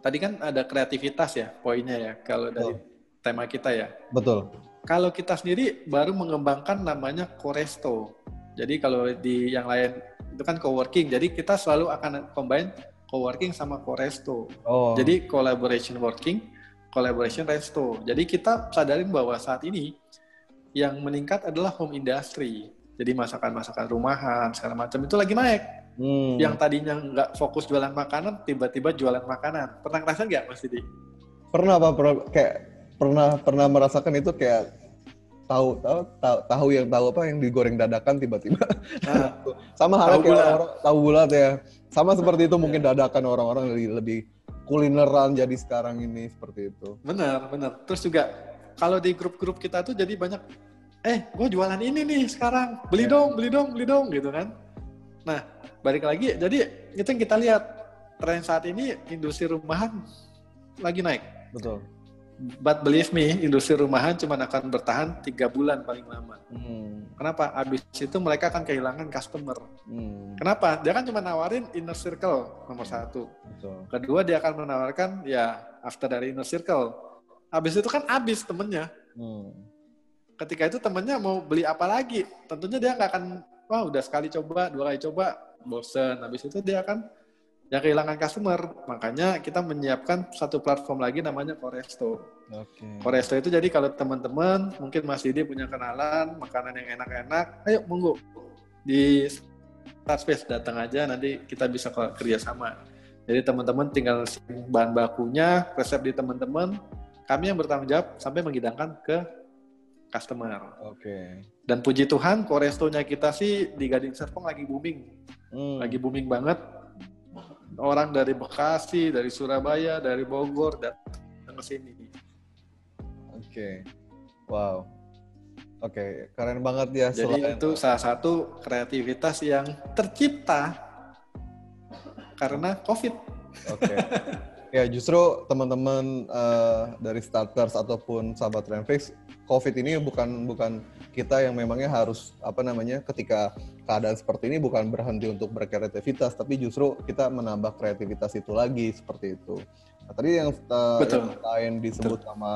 Speaker 2: tadi kan ada kreativitas ya poinnya ya kalau dari Betul. tema kita ya.
Speaker 1: Betul.
Speaker 2: Kalau kita sendiri baru mengembangkan namanya Koresto. Jadi kalau di yang lain itu kan coworking. Jadi kita selalu akan combine coworking sama co-resto. Oh. Jadi collaboration working, collaboration resto. Jadi kita sadarin bahwa saat ini yang meningkat adalah home industry. Jadi masakan-masakan rumahan segala macam itu lagi naik. Hmm. Yang tadinya nggak fokus jualan makanan, tiba-tiba jualan makanan. Pernah ngerasain nggak Mas Didi?
Speaker 1: Pernah Pak, pernah, kayak pernah pernah merasakan itu kayak tahu tahu tahu, tahu yang tahu apa yang digoreng dadakan tiba-tiba. Nah, sama halnya kayak orang tahu bulat ya sama seperti itu mungkin dadakan orang-orang lebih, lebih kulineran jadi sekarang ini seperti itu.
Speaker 2: Benar, benar. Terus juga kalau di grup-grup kita tuh jadi banyak, eh gue jualan ini nih sekarang, beli yeah. dong, beli dong, beli dong gitu kan. Nah, balik lagi, jadi itu yang kita lihat tren saat ini industri rumahan lagi naik.
Speaker 1: Betul.
Speaker 2: But believe me, industri rumahan cuma akan bertahan tiga bulan paling lama. Hmm. Kenapa? Abis itu mereka akan kehilangan customer. Hmm. Kenapa? Dia kan cuma nawarin inner circle nomor satu. Betul. Kedua dia akan menawarkan ya after dari inner circle. Abis itu kan abis temennya. Hmm. Ketika itu temennya mau beli apa lagi? Tentunya dia nggak akan, wah udah sekali coba, dua kali coba, bosen. Abis itu dia akan yang kehilangan customer. Makanya kita menyiapkan satu platform lagi namanya Koresto. Okay. Koresto itu jadi kalau teman-teman mungkin Mas Didi punya kenalan makanan yang enak-enak, ayo monggo di Space datang aja nanti kita bisa kerja sama. Jadi teman-teman tinggal bahan bakunya, resep di teman-teman, kami yang bertanggung jawab sampai menghidangkan ke customer.
Speaker 1: Oke. Okay.
Speaker 2: Dan puji Tuhan, Korestonya kita sih di Gading Serpong lagi booming. Hmm. Lagi booming banget orang dari Bekasi, dari Surabaya, dari Bogor datang ke sini.
Speaker 1: Oke, okay. wow, oke, okay. keren banget ya.
Speaker 2: Jadi selain... itu salah satu kreativitas yang tercipta karena COVID.
Speaker 1: Oke. Okay. ya justru teman-teman uh, dari starters ataupun sahabat Renfix COVID ini bukan bukan kita yang memangnya harus apa namanya ketika keadaan seperti ini bukan berhenti untuk berkreativitas tapi justru kita menambah kreativitas itu lagi seperti itu. Nah, tadi yang, uh, yang lain disebut Betul. sama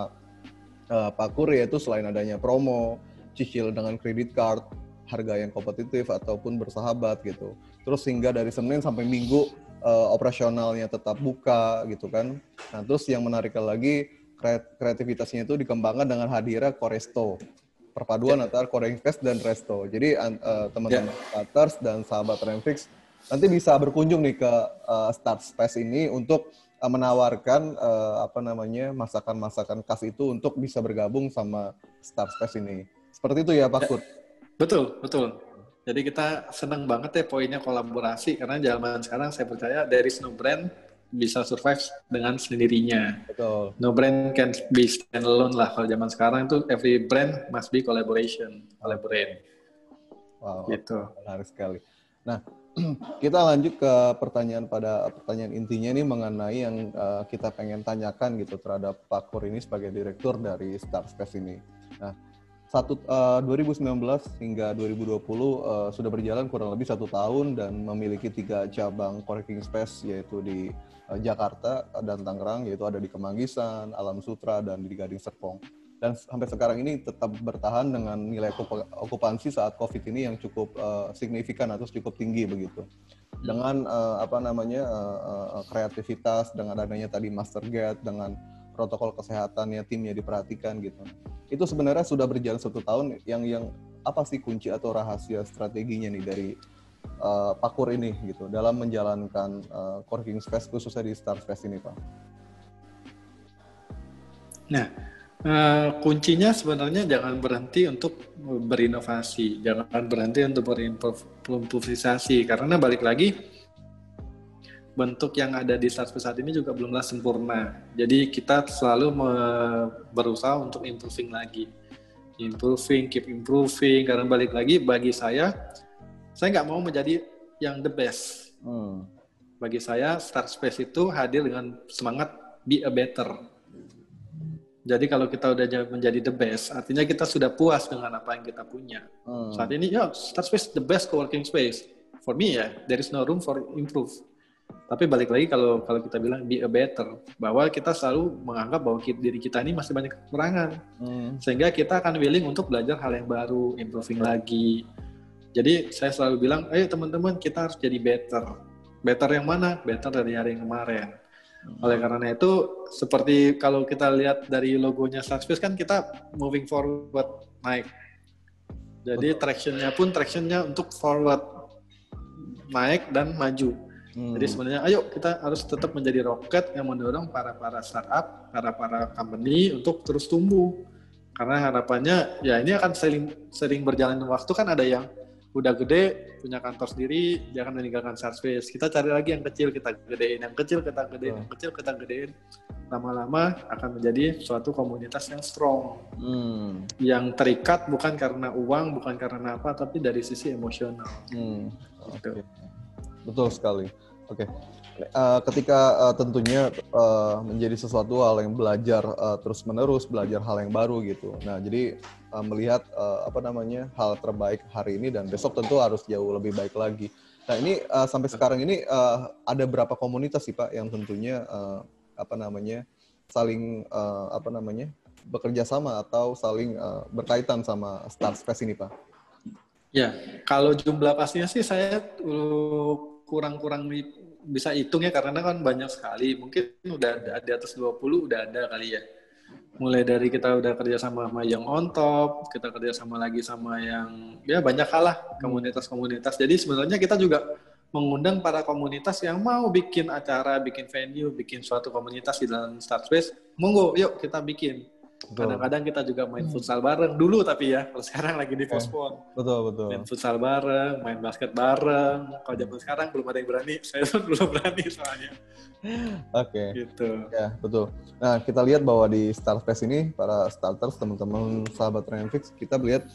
Speaker 1: uh, Pak Kur yaitu selain adanya promo, cicil dengan kredit card, harga yang kompetitif ataupun bersahabat gitu. Terus hingga dari Senin sampai Minggu uh, operasionalnya tetap buka gitu kan. Nah, terus yang menarik lagi kreativitasnya itu dikembangkan dengan hadirnya Koresto perpaduan yeah. antara Core Invest dan Resto. Jadi uh, teman-teman yeah. starters dan sahabat Remfix nanti bisa berkunjung nih ke uh, Start Space ini untuk uh, menawarkan uh, apa namanya masakan-masakan khas itu untuk bisa bergabung sama Start Space ini. Seperti itu ya Pak Kurt.
Speaker 2: Betul, betul. Jadi kita senang banget ya poinnya kolaborasi karena zaman sekarang saya percaya there is no brand bisa survive dengan sendirinya.
Speaker 1: Betul.
Speaker 2: No brand can be standalone lah kalau zaman sekarang itu every brand must be collaboration, collaborate.
Speaker 1: Wow, gitu. Menarik sekali. Nah, kita lanjut ke pertanyaan pada pertanyaan intinya ini mengenai yang uh, kita pengen tanyakan gitu terhadap Pak Kur ini sebagai direktur dari Star Space ini. Nah, satu uh, 2019 hingga 2020 uh, sudah berjalan kurang lebih satu tahun dan memiliki tiga cabang co-working space yaitu di uh, Jakarta dan Tangerang yaitu ada di Kemanggisan, Alam Sutra dan di Gading Serpong. Dan sampai sekarang ini tetap bertahan dengan nilai okupansi saat COVID ini yang cukup uh, signifikan atau cukup tinggi begitu. Dengan uh, apa namanya uh, uh, kreativitas dengan adanya tadi master gate dengan protokol kesehatannya timnya diperhatikan gitu. Itu sebenarnya sudah berjalan satu tahun yang yang apa sih kunci atau rahasia strateginya nih dari uh, Pakur ini gitu dalam menjalankan uh, Corking Space khususnya di Star Space ini Pak?
Speaker 2: Nah, Uh, kuncinya sebenarnya jangan berhenti untuk berinovasi, jangan berhenti untuk berimprovisasi karena balik lagi bentuk yang ada di Starspace saat ini juga belumlah sempurna. Jadi kita selalu berusaha untuk improving lagi, improving, keep improving. Karena balik lagi bagi saya, saya nggak mau menjadi yang the best. Hmm. Bagi saya Starspace itu hadir dengan semangat be a better. Jadi kalau kita udah menjadi the best, artinya kita sudah puas dengan apa yang kita punya. Hmm. Saat ini ya Starspace the best co-working space. For me ya, there is no room for improve tapi balik lagi kalau kalau kita bilang be a better, bahwa kita selalu menganggap bahwa diri kita ini masih banyak kekurangan, hmm. sehingga kita akan willing untuk belajar hal yang baru, improving lagi. Jadi saya selalu bilang, ayo teman-teman kita harus jadi better. Better yang mana? Better dari hari yang kemarin. Hmm. Oleh karena itu, seperti kalau kita lihat dari logonya Sunspace kan kita moving forward, naik. Jadi tractionnya pun tractionnya untuk forward, naik dan maju Hmm. Jadi sebenarnya ayo kita harus tetap menjadi roket yang mendorong para para startup, para para company untuk terus tumbuh. Karena harapannya ya ini akan sering sering berjalan waktu kan ada yang udah gede punya kantor sendiri dia akan meninggalkan space kita cari lagi yang kecil kita gedein yang kecil kita gedein yang kecil kita gedein lama-lama akan menjadi suatu komunitas yang strong hmm. yang terikat bukan karena uang bukan karena apa tapi dari sisi emosional hmm.
Speaker 1: gitu. okay. Betul sekali. Oke. Okay. Uh, eh, ketika uh, tentunya uh, menjadi sesuatu hal yang belajar uh, terus menerus belajar hal yang baru gitu. Nah jadi uh, melihat uh, apa namanya hal terbaik hari ini dan besok tentu harus jauh lebih baik lagi. Nah ini uh, sampai sekarang ini uh, ada berapa komunitas sih pak yang tentunya uh, apa namanya saling uh, apa namanya bekerja sama atau saling uh, berkaitan sama Start Space ini pak?
Speaker 2: Ya, kalau jumlah pastinya sih saya kurang-kurang bisa hitung ya karena kan banyak sekali. Mungkin udah ada di atas 20 udah ada kali ya. Mulai dari kita udah kerja sama sama yang on top, kita kerja sama lagi sama yang ya banyak hal lah komunitas-komunitas. Jadi sebenarnya kita juga mengundang para komunitas yang mau bikin acara, bikin venue, bikin suatu komunitas di dalam Start Space. Monggo, yuk kita bikin Kadang-kadang kita juga main futsal bareng dulu tapi ya, kalau sekarang lagi di postpone.
Speaker 1: Betul, betul.
Speaker 2: Main futsal bareng, main basket bareng. Kalau zaman sekarang belum ada yang berani, saya pun belum berani soalnya.
Speaker 1: Oke. Okay. Gitu. Ya, betul. Nah, kita lihat bahwa di Startfest ini para starters, teman-teman sahabat Renfix, kita melihat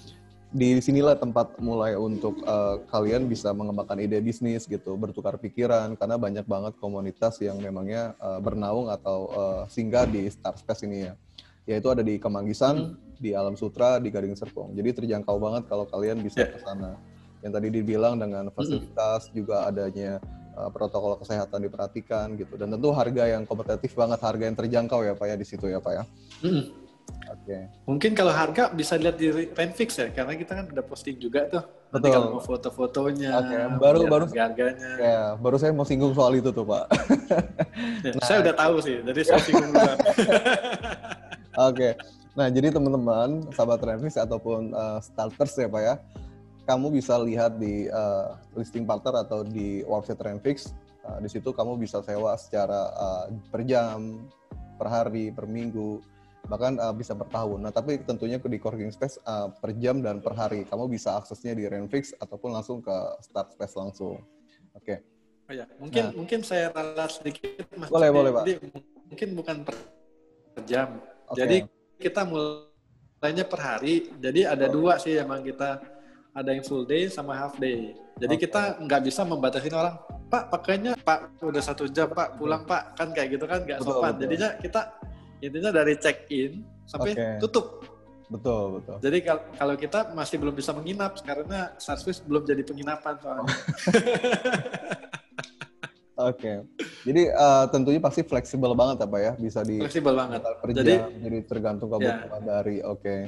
Speaker 1: di sinilah tempat mulai untuk uh, kalian bisa mengembangkan ide bisnis gitu, bertukar pikiran karena banyak banget komunitas yang memangnya uh, bernaung atau uh, singgah di Startfest ini ya yaitu ada di Kemanggisan, hmm. di Alam Sutra, di Gading Serpong. Jadi terjangkau banget kalau kalian bisa yeah. ke sana. Yang tadi dibilang dengan fasilitas hmm. juga adanya uh, protokol kesehatan diperhatikan gitu. Dan tentu harga yang kompetitif banget, harga yang terjangkau ya Pak ya di situ ya Pak ya. Hmm.
Speaker 2: Oke. Okay. Mungkin kalau harga bisa lihat di Renfix ya, karena kita kan udah posting juga tuh. Betul. Nanti kalau mau foto-fotonya,
Speaker 1: okay. baru baru harganya. Ya, baru saya mau singgung soal itu tuh Pak.
Speaker 2: ya, nah. Saya udah tahu sih, jadi saya singgung duluan.
Speaker 1: Oke. Nah, jadi teman-teman, sahabat Renfix ataupun uh, starters ya Pak ya, kamu bisa lihat di uh, listing partner atau di website Renfix. Uh, di situ kamu bisa sewa secara uh, per jam, per hari, per minggu, bahkan uh, bisa per tahun. Nah, tapi tentunya di Coworking Space uh, per jam dan per hari. Kamu bisa aksesnya di Renfix ataupun langsung ke Start Space langsung. Oke. Okay.
Speaker 2: Oh ya, mungkin nah. mungkin saya ralat sedikit
Speaker 1: Mas. Boleh, boleh, Pak.
Speaker 2: Mungkin bukan per jam Okay. Jadi kita mulainya per hari. Jadi ada oh. dua sih emang kita ada yang full day sama half day. Jadi okay. kita nggak bisa membatasi orang, Pak pakainya Pak udah satu jam Pak pulang Pak kan kayak gitu kan nggak sopan. Betul. Jadinya kita intinya dari check in sampai okay. tutup.
Speaker 1: Betul betul.
Speaker 2: Jadi kalau kita masih belum bisa menginap karena Sarswiss belum jadi penginapan soalnya.
Speaker 1: Oke. Okay. Jadi uh, tentunya pasti fleksibel banget apa ya, bisa di
Speaker 2: fleksibel banget.
Speaker 1: Per jadi, jadi tergantung kebutuhan ya. dari. Oke. Okay.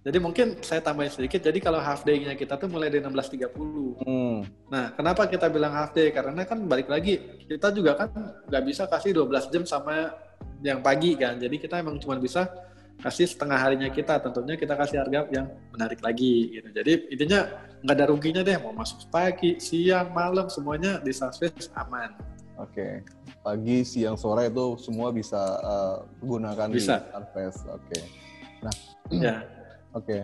Speaker 2: Jadi mungkin saya tambahin sedikit. Jadi kalau half day-nya kita tuh mulai dari 16.30. Hmm. Nah, kenapa kita bilang half day? Karena kan balik lagi kita juga kan nggak bisa kasih 12 jam sama yang pagi kan. Jadi kita emang cuma bisa kasih setengah harinya kita tentunya kita kasih harga yang menarik lagi gitu jadi intinya nggak ada ruginya deh mau masuk pagi siang malam semuanya di Sunspace aman
Speaker 1: oke okay. pagi, siang, sore itu semua bisa uh, gunakan
Speaker 2: bisa.
Speaker 1: di Starface. Oke. Okay. Nah,
Speaker 2: ya.
Speaker 1: Oke. Okay.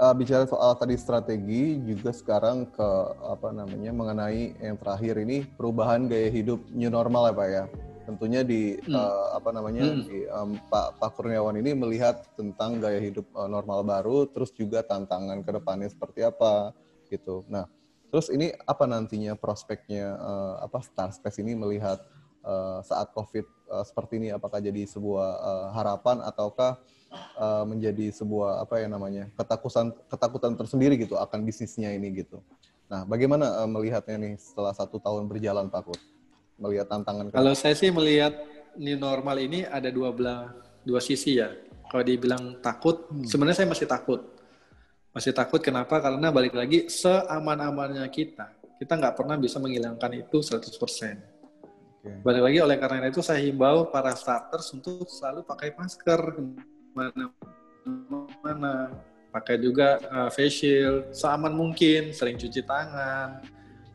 Speaker 1: Uh, bicara soal tadi strategi juga sekarang ke apa namanya mengenai yang terakhir ini perubahan gaya hidup new normal ya Pak ya. Tentunya di hmm. uh, apa namanya hmm. di um, Pak Pak Kurniawan ini melihat tentang gaya hidup uh, normal baru terus juga tantangan ke depannya seperti apa gitu. Nah, terus ini apa nantinya prospeknya uh, apa Starspace ini melihat uh, saat Covid uh, seperti ini apakah jadi sebuah uh, harapan ataukah uh, menjadi sebuah apa ya namanya ketakutan ketakutan tersendiri gitu akan bisnisnya ini gitu. Nah, bagaimana uh, melihatnya nih setelah satu tahun berjalan Pak Kut? Melihat tantangan.
Speaker 2: Kalau saya sih melihat new normal ini ada dua belah dua sisi ya. Kalau dibilang takut, hmm. sebenarnya saya masih takut. Masih takut kenapa? Karena balik lagi seaman-amannya kita, kita nggak pernah bisa menghilangkan itu 100%. Okay. Balik lagi oleh karena itu saya himbau para starters untuk selalu pakai masker mana-mana pakai juga uh, facial seaman mungkin sering cuci tangan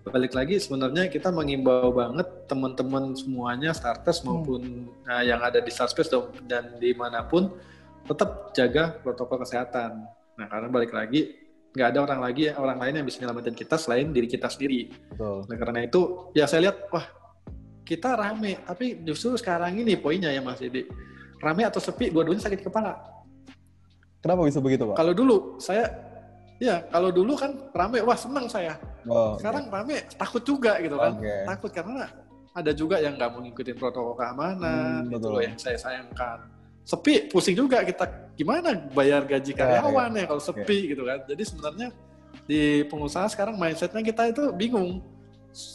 Speaker 2: balik lagi sebenarnya kita mengimbau banget teman-teman semuanya starters hmm. maupun hmm. uh, yang ada di Starspace dan di mana pun tetap jaga protokol kesehatan nah karena balik lagi nggak ada orang lagi orang lain yang bisa menyelamatkan kita selain diri kita sendiri Betul. Nah, karena itu ya saya lihat wah kita rame tapi justru sekarang ini poinnya ya Mas Edi rame atau sepi dua-duanya sakit kepala.
Speaker 1: Kenapa bisa begitu, Pak?
Speaker 2: Kalau dulu saya ya, kalau dulu kan rame wah senang saya. Oh, Sekarang okay. rame takut juga gitu kan. Okay. Takut karena ada juga yang nggak mau ngikutin protokol keamanan, hmm, itu loh yang saya sayangkan. Sepi pusing juga kita gimana bayar gaji ya, karyawan ya, ya. ya kalau sepi okay. gitu kan. Jadi sebenarnya di pengusaha sekarang mindsetnya kita itu bingung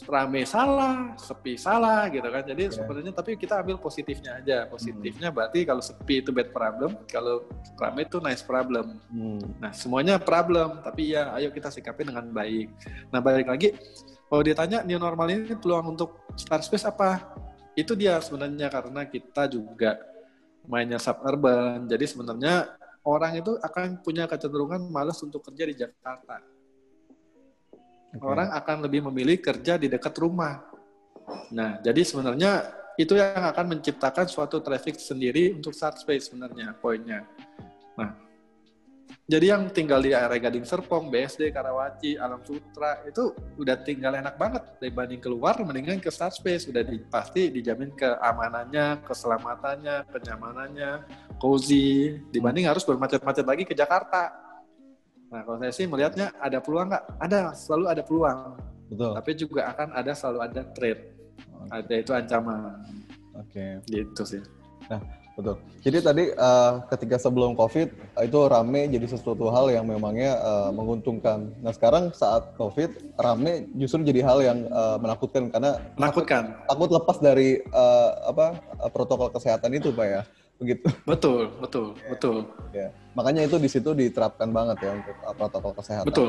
Speaker 2: rame salah, sepi salah gitu kan. Jadi yeah. sebenarnya tapi kita ambil positifnya aja. Positifnya hmm. berarti kalau sepi itu bad problem, kalau rame itu nice problem. Hmm. Nah, semuanya problem, tapi ya ayo kita sikapi dengan baik. Nah, balik lagi kalau ditanya new normal ini peluang untuk Star Space apa? Itu dia sebenarnya karena kita juga mainnya suburban. Jadi sebenarnya orang itu akan punya kecenderungan malas untuk kerja di Jakarta Okay. Orang akan lebih memilih kerja di dekat rumah. Nah, jadi sebenarnya itu yang akan menciptakan suatu traffic sendiri untuk start space sebenarnya poinnya. Nah, jadi yang tinggal di area Gading Serpong, BSD, Karawaci, Alam Sutra itu udah tinggal enak banget dibanding keluar mendingan ke start space udah di, pasti dijamin keamanannya, keselamatannya, kenyamanannya, cozy dibanding harus bermacet-macet lagi ke Jakarta. Nah, kalau saya sih melihatnya ada peluang nggak? Ada, selalu ada peluang. Betul. Tapi juga akan ada selalu ada trade. Okay. Ada itu ancaman.
Speaker 1: Oke.
Speaker 2: Okay. Gitu sih.
Speaker 1: Nah, betul. Jadi tadi uh, ketika sebelum COVID itu rame jadi sesuatu hal yang memangnya uh, menguntungkan. Nah, sekarang saat COVID rame justru jadi hal yang uh, menakutkan karena
Speaker 2: menakutkan.
Speaker 1: Takut, takut lepas dari uh, apa protokol kesehatan itu, Pak ya begitu.
Speaker 2: Betul, betul, ya. betul.
Speaker 1: Ya. Makanya itu di situ diterapkan banget ya untuk uh, protokol kesehatan.
Speaker 2: Betul.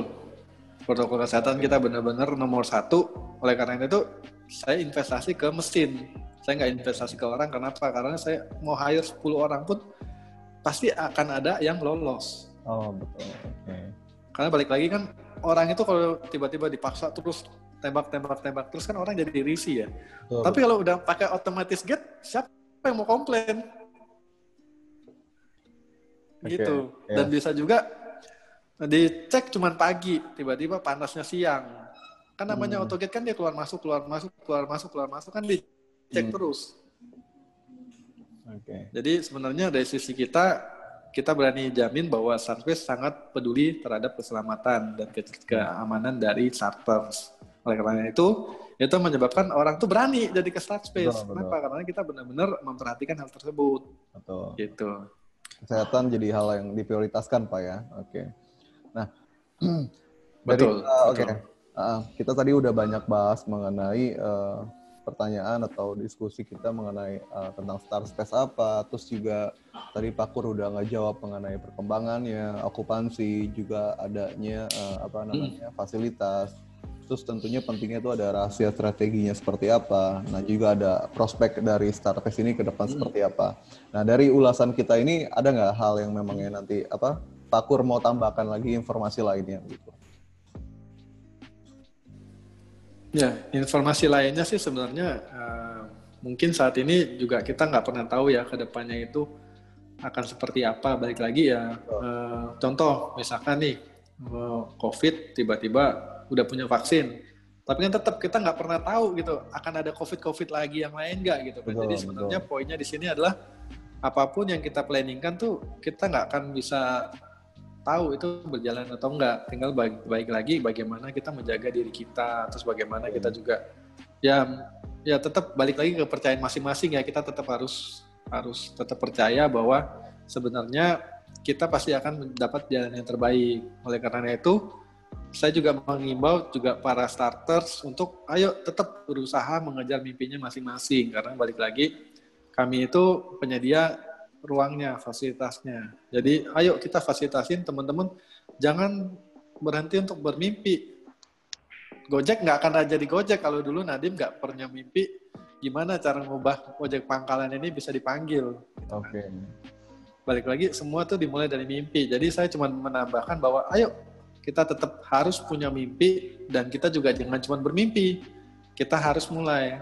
Speaker 2: Protokol kesehatan kita benar-benar nomor satu. Oleh karena itu, saya investasi ke mesin. Saya nggak investasi ke orang. Kenapa? Karena saya mau hire 10 orang pun pasti akan ada yang lolos.
Speaker 1: Oh, betul. Okay.
Speaker 2: Karena balik lagi kan orang itu kalau tiba-tiba dipaksa terus tembak-tembak-tembak terus kan orang jadi risih ya. Betul. Tapi kalau udah pakai otomatis gate, siapa yang mau komplain? Okay. gitu. Yeah. Dan bisa juga dicek cuma pagi, tiba-tiba panasnya siang. Kan namanya hmm. autogate kan dia keluar masuk, keluar masuk, keluar masuk, keluar masuk kan dicek hmm. terus. Okay. Jadi sebenarnya dari sisi kita kita berani jamin bahwa Starface sangat peduli terhadap keselamatan dan ke keamanan dari starters. Oleh karena itu, itu menyebabkan orang tuh berani jadi ke Startspace. Betul, Kenapa? Betul. Karena kita benar-benar memperhatikan hal tersebut. Betul. Gitu
Speaker 1: kesehatan jadi hal yang diprioritaskan pak ya oke okay. nah
Speaker 2: dari betul, uh, oke okay.
Speaker 1: uh, kita tadi udah banyak bahas mengenai uh, pertanyaan atau diskusi kita mengenai uh, tentang Star Space apa, terus juga tadi Pak Kur udah nggak jawab mengenai perkembangannya, okupansi, juga adanya uh, apa namanya hmm. fasilitas, Terus tentunya pentingnya itu ada rahasia strateginya seperti apa. Nah juga ada prospek dari startup ini ke depan hmm. seperti apa. Nah dari ulasan kita ini ada nggak hal yang memangnya nanti apa Pak Kur mau tambahkan lagi informasi lainnya gitu?
Speaker 2: Ya informasi lainnya sih sebenarnya uh, mungkin saat ini juga kita nggak pernah tahu ya ke depannya itu akan seperti apa. Balik lagi ya, oh. uh, contoh misalkan nih uh, COVID tiba-tiba udah punya vaksin, tapi kan tetap kita nggak pernah tahu gitu akan ada COVID-COVID lagi yang lain nggak gitu. Betul, Jadi sebenarnya betul. poinnya di sini adalah apa pun yang kita planningkan tuh kita nggak akan bisa tahu itu berjalan atau enggak. Tinggal baik, baik lagi bagaimana kita menjaga diri kita, terus bagaimana kita juga ya ya tetap balik lagi ke kepercayaan masing-masing ya kita tetap harus harus tetap percaya bahwa sebenarnya kita pasti akan mendapat jalan yang terbaik. Oleh karena itu, saya juga mengimbau juga para starters untuk ayo tetap berusaha mengejar mimpinya masing-masing karena balik lagi kami itu penyedia ruangnya, fasilitasnya. Jadi ayo kita fasilitasin teman-teman jangan berhenti untuk bermimpi. Gojek nggak akan jadi Gojek kalau dulu Nadim nggak pernah mimpi gimana cara ngubah ojek pangkalan ini bisa dipanggil.
Speaker 1: Gitu Oke. Okay.
Speaker 2: Balik lagi semua tuh dimulai dari mimpi. Jadi saya cuma menambahkan bahwa ayo kita tetap harus punya mimpi dan kita juga jangan cuma bermimpi. Kita harus mulai.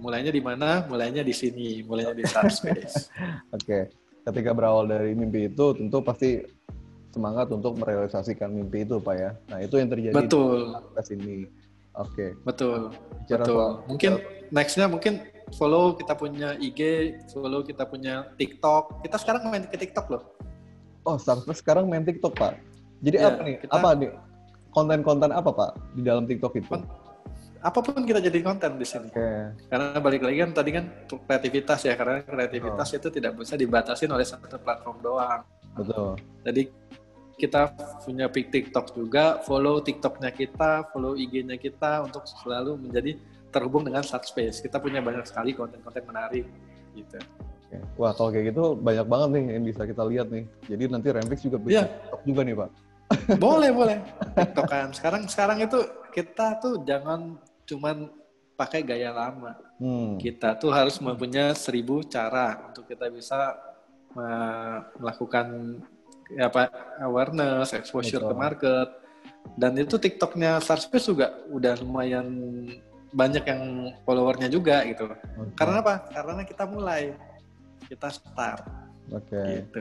Speaker 2: Mulainya di mana? Mulainya di sini, mulainya di Start Space.
Speaker 1: Oke. Okay. Ketika berawal dari mimpi itu tentu pasti semangat untuk merealisasikan mimpi itu pak ya nah itu yang terjadi
Speaker 2: betul
Speaker 1: di ini oke okay.
Speaker 2: betul Bicara betul soal, mungkin nextnya mungkin follow kita punya IG follow kita punya TikTok kita sekarang main ke TikTok loh
Speaker 1: oh sekarang main TikTok pak jadi ya, apa nih kita, apa nih konten-konten apa pak di dalam TikTok itu
Speaker 2: apa pun kita jadi konten di sini. Okay. Karena balik lagi kan tadi kan kreativitas ya, karena kreativitas oh. itu tidak bisa dibatasi oleh satu platform doang.
Speaker 1: Betul.
Speaker 2: Jadi kita punya TikTok juga, follow TikToknya kita, follow IG-nya kita untuk selalu menjadi terhubung dengan Start Space. Kita punya banyak sekali konten-konten menarik gitu.
Speaker 1: Wah kalau kayak gitu banyak banget nih yang bisa kita lihat nih. Jadi nanti Remix juga
Speaker 2: bisa
Speaker 1: yeah. TikTok juga nih Pak.
Speaker 2: Boleh boleh. TikTok kan. Sekarang sekarang itu kita tuh jangan cuman pakai gaya lama. Hmm. Kita tuh harus mempunyai seribu cara untuk kita bisa melakukan ya pak awareness, exposure Betul. ke market. Dan itu TikToknya Starspace juga udah lumayan banyak yang followernya juga gitu. Okay. Karena apa? Karena kita mulai, kita start.
Speaker 1: Oke. Okay. Gitu.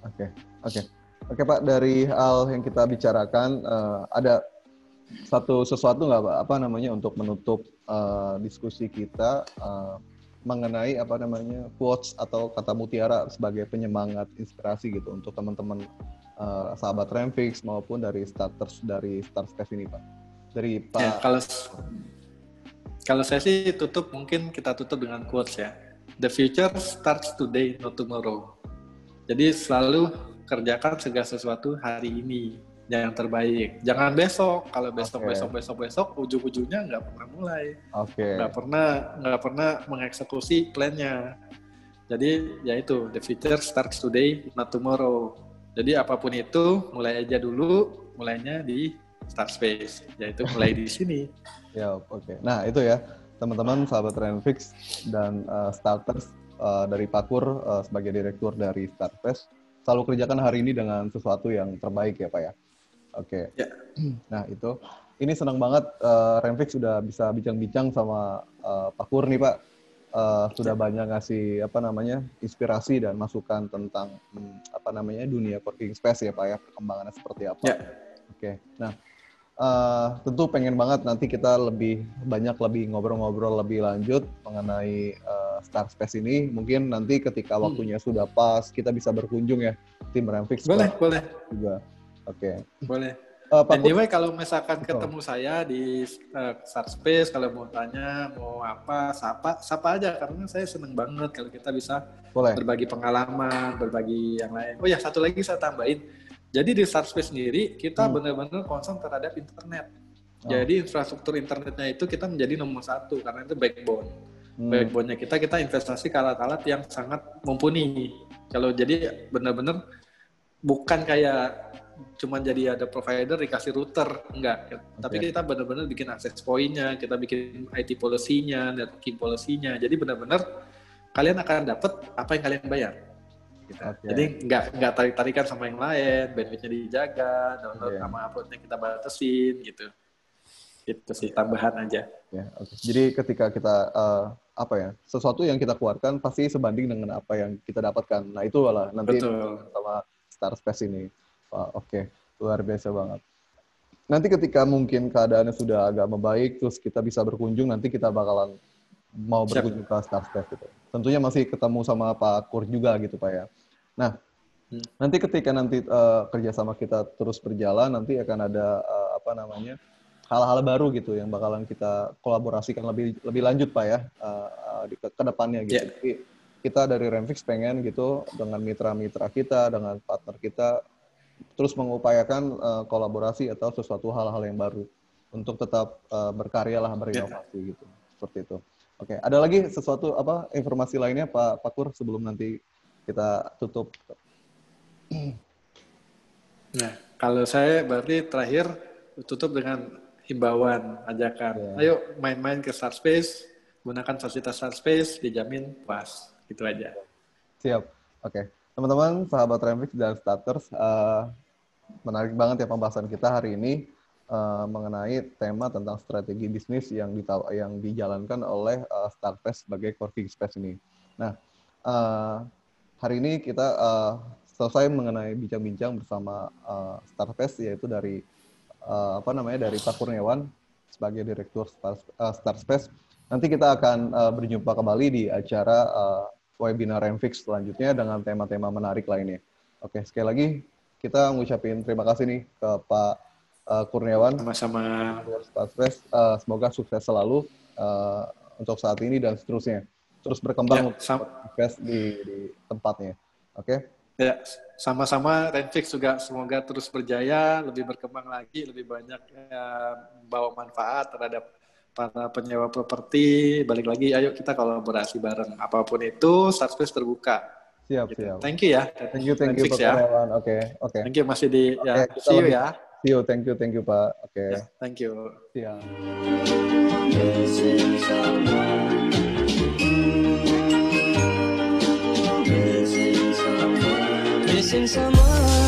Speaker 1: Oke, okay. oke, okay. Oke Pak. Dari hal yang kita bicarakan, uh, ada satu sesuatu nggak Pak? Apa namanya untuk menutup uh, diskusi kita? Uh, mengenai apa namanya quotes atau kata mutiara sebagai penyemangat inspirasi gitu untuk teman-teman uh, sahabat Remfix maupun dari starters dari Start Space ini Pak. Dari Pak. Ya,
Speaker 2: kalau kalau saya sih tutup mungkin kita tutup dengan quotes ya. The future starts today, not tomorrow. Jadi selalu kerjakan segala sesuatu hari ini yang terbaik. Jangan besok. Kalau besok, okay. besok, besok, besok, ujung-ujungnya nggak pernah mulai.
Speaker 1: Oke. Okay.
Speaker 2: Nggak pernah, nggak pernah mengeksekusi plannya. Jadi ya itu, the future starts today, not tomorrow. Jadi apa pun itu, mulai aja dulu, mulainya di start space, yaitu mulai di sini.
Speaker 1: Ya, oke. Okay. Nah itu ya, teman-teman sahabat Renfix dan uh, starters uh, dari Pakur uh, sebagai direktur dari Startfest selalu kerjakan hari ini dengan sesuatu yang terbaik ya Pak ya. Oke. Okay. Ya. Nah itu, ini senang banget uh, Renfix sudah bisa bincang-bincang sama uh, Pak Kur nih Pak. Uh, sudah ya. banyak ngasih apa namanya inspirasi dan masukan tentang hmm, apa namanya dunia working space ya Pak ya perkembangannya seperti apa. Ya. Oke. Okay. Nah uh, tentu pengen banget nanti kita lebih banyak lebih ngobrol-ngobrol lebih lanjut mengenai uh, Star Space ini. Mungkin nanti ketika hmm. waktunya hmm. sudah pas kita bisa berkunjung ya tim Renfix.
Speaker 2: Boleh, boleh.
Speaker 1: Juga. Oke. Okay.
Speaker 2: Boleh. Uh, Pak anyway, kalau misalkan oh. ketemu saya di uh, Space, kalau mau tanya, mau apa, sapa, sapa aja. Karena saya seneng banget kalau kita bisa Boleh. berbagi pengalaman, berbagi yang lain. Oh ya, satu lagi saya tambahin. Jadi di Space sendiri, kita hmm. benar-benar concern terhadap internet. Oh. Jadi infrastruktur internetnya itu kita menjadi nomor satu, karena itu backbone. Hmm. Backbone-nya kita, kita investasi ke alat-alat yang sangat mumpuni. Kalau jadi benar-benar bukan kayak cuma jadi ada provider dikasih router enggak okay. tapi kita benar-benar bikin akses poinnya kita bikin IT policy-nya networking policy-nya jadi benar-benar kalian akan dapat apa yang kalian bayar gitu. okay. jadi nggak nggak tarik tarikan sama yang lain bandwidthnya dijaga download okay. sama uploadnya kita batasin gitu Itu sih tambahan aja.
Speaker 1: Ya, okay. Jadi ketika kita uh, apa ya sesuatu yang kita keluarkan pasti sebanding dengan apa yang kita dapatkan. Nah itu lah nanti Betul. sama Star Space ini. Wah, Oke, okay. luar biasa banget. Nanti ketika mungkin keadaannya sudah agak membaik, terus kita bisa berkunjung, nanti kita bakalan mau berkunjung ke Star Space gitu. Tentunya masih ketemu sama Pak Kur juga gitu Pak ya. Nah, hmm. nanti ketika nanti uh, kerjasama kita terus berjalan, nanti akan ada uh, apa namanya hal-hal baru gitu yang bakalan kita kolaborasikan lebih lebih lanjut pak ya uh, di ke, ke depannya gitu. Yeah. Jadi kita dari Renfix pengen gitu dengan mitra-mitra kita, dengan partner kita terus mengupayakan uh, kolaborasi atau sesuatu hal-hal yang baru untuk tetap uh, berkarya lah berinovasi yeah. gitu seperti itu. Oke, okay. ada lagi sesuatu apa informasi lainnya Pak Pakur sebelum nanti kita tutup?
Speaker 2: Nah, kalau saya berarti terakhir tutup dengan himbauan, ajakan. Yeah. Ayo main-main ke Star Space, gunakan fasilitas Star Space, dijamin puas. Gitu aja.
Speaker 1: Siap. Oke. Okay. Teman-teman, sahabat Remix dan Starters, uh, menarik banget ya pembahasan kita hari ini uh, mengenai tema tentang strategi bisnis yang ditaw yang dijalankan oleh uh, Startpace sebagai working space ini. Nah, uh, hari ini kita uh, selesai mengenai bincang-bincang bersama uh, Startpace yaitu dari uh, apa namanya dari Pak Kurniawan sebagai direktur Star, uh, Star Space. Nanti kita akan uh, berjumpa kembali di acara uh, webinar Renfix selanjutnya dengan tema-tema menarik lainnya. Oke, sekali lagi kita ngucapin terima kasih nih ke Pak uh, Kurniawan.
Speaker 2: Sama-sama.
Speaker 1: Star Space. Uh, semoga sukses selalu uh, untuk saat ini dan seterusnya. Terus berkembang ya, di, di tempatnya. Oke.
Speaker 2: Ya, sama-sama Renfix juga semoga terus berjaya, lebih berkembang lagi, lebih banyak ya, bawa manfaat terhadap para penyewa properti. Balik lagi, ayo kita kolaborasi bareng. Apa pun itu, Starspace terbuka.
Speaker 1: Siap, gitu. siap.
Speaker 2: Thank you ya.
Speaker 1: Thank you, thank you, Pak ya. Oke, oke. Okay.
Speaker 2: Thank you masih di okay, ya. See you ya.
Speaker 1: See you, thank you, thank you Pak. Oke. Okay.
Speaker 2: Ya, thank you.
Speaker 1: Siap. since I'm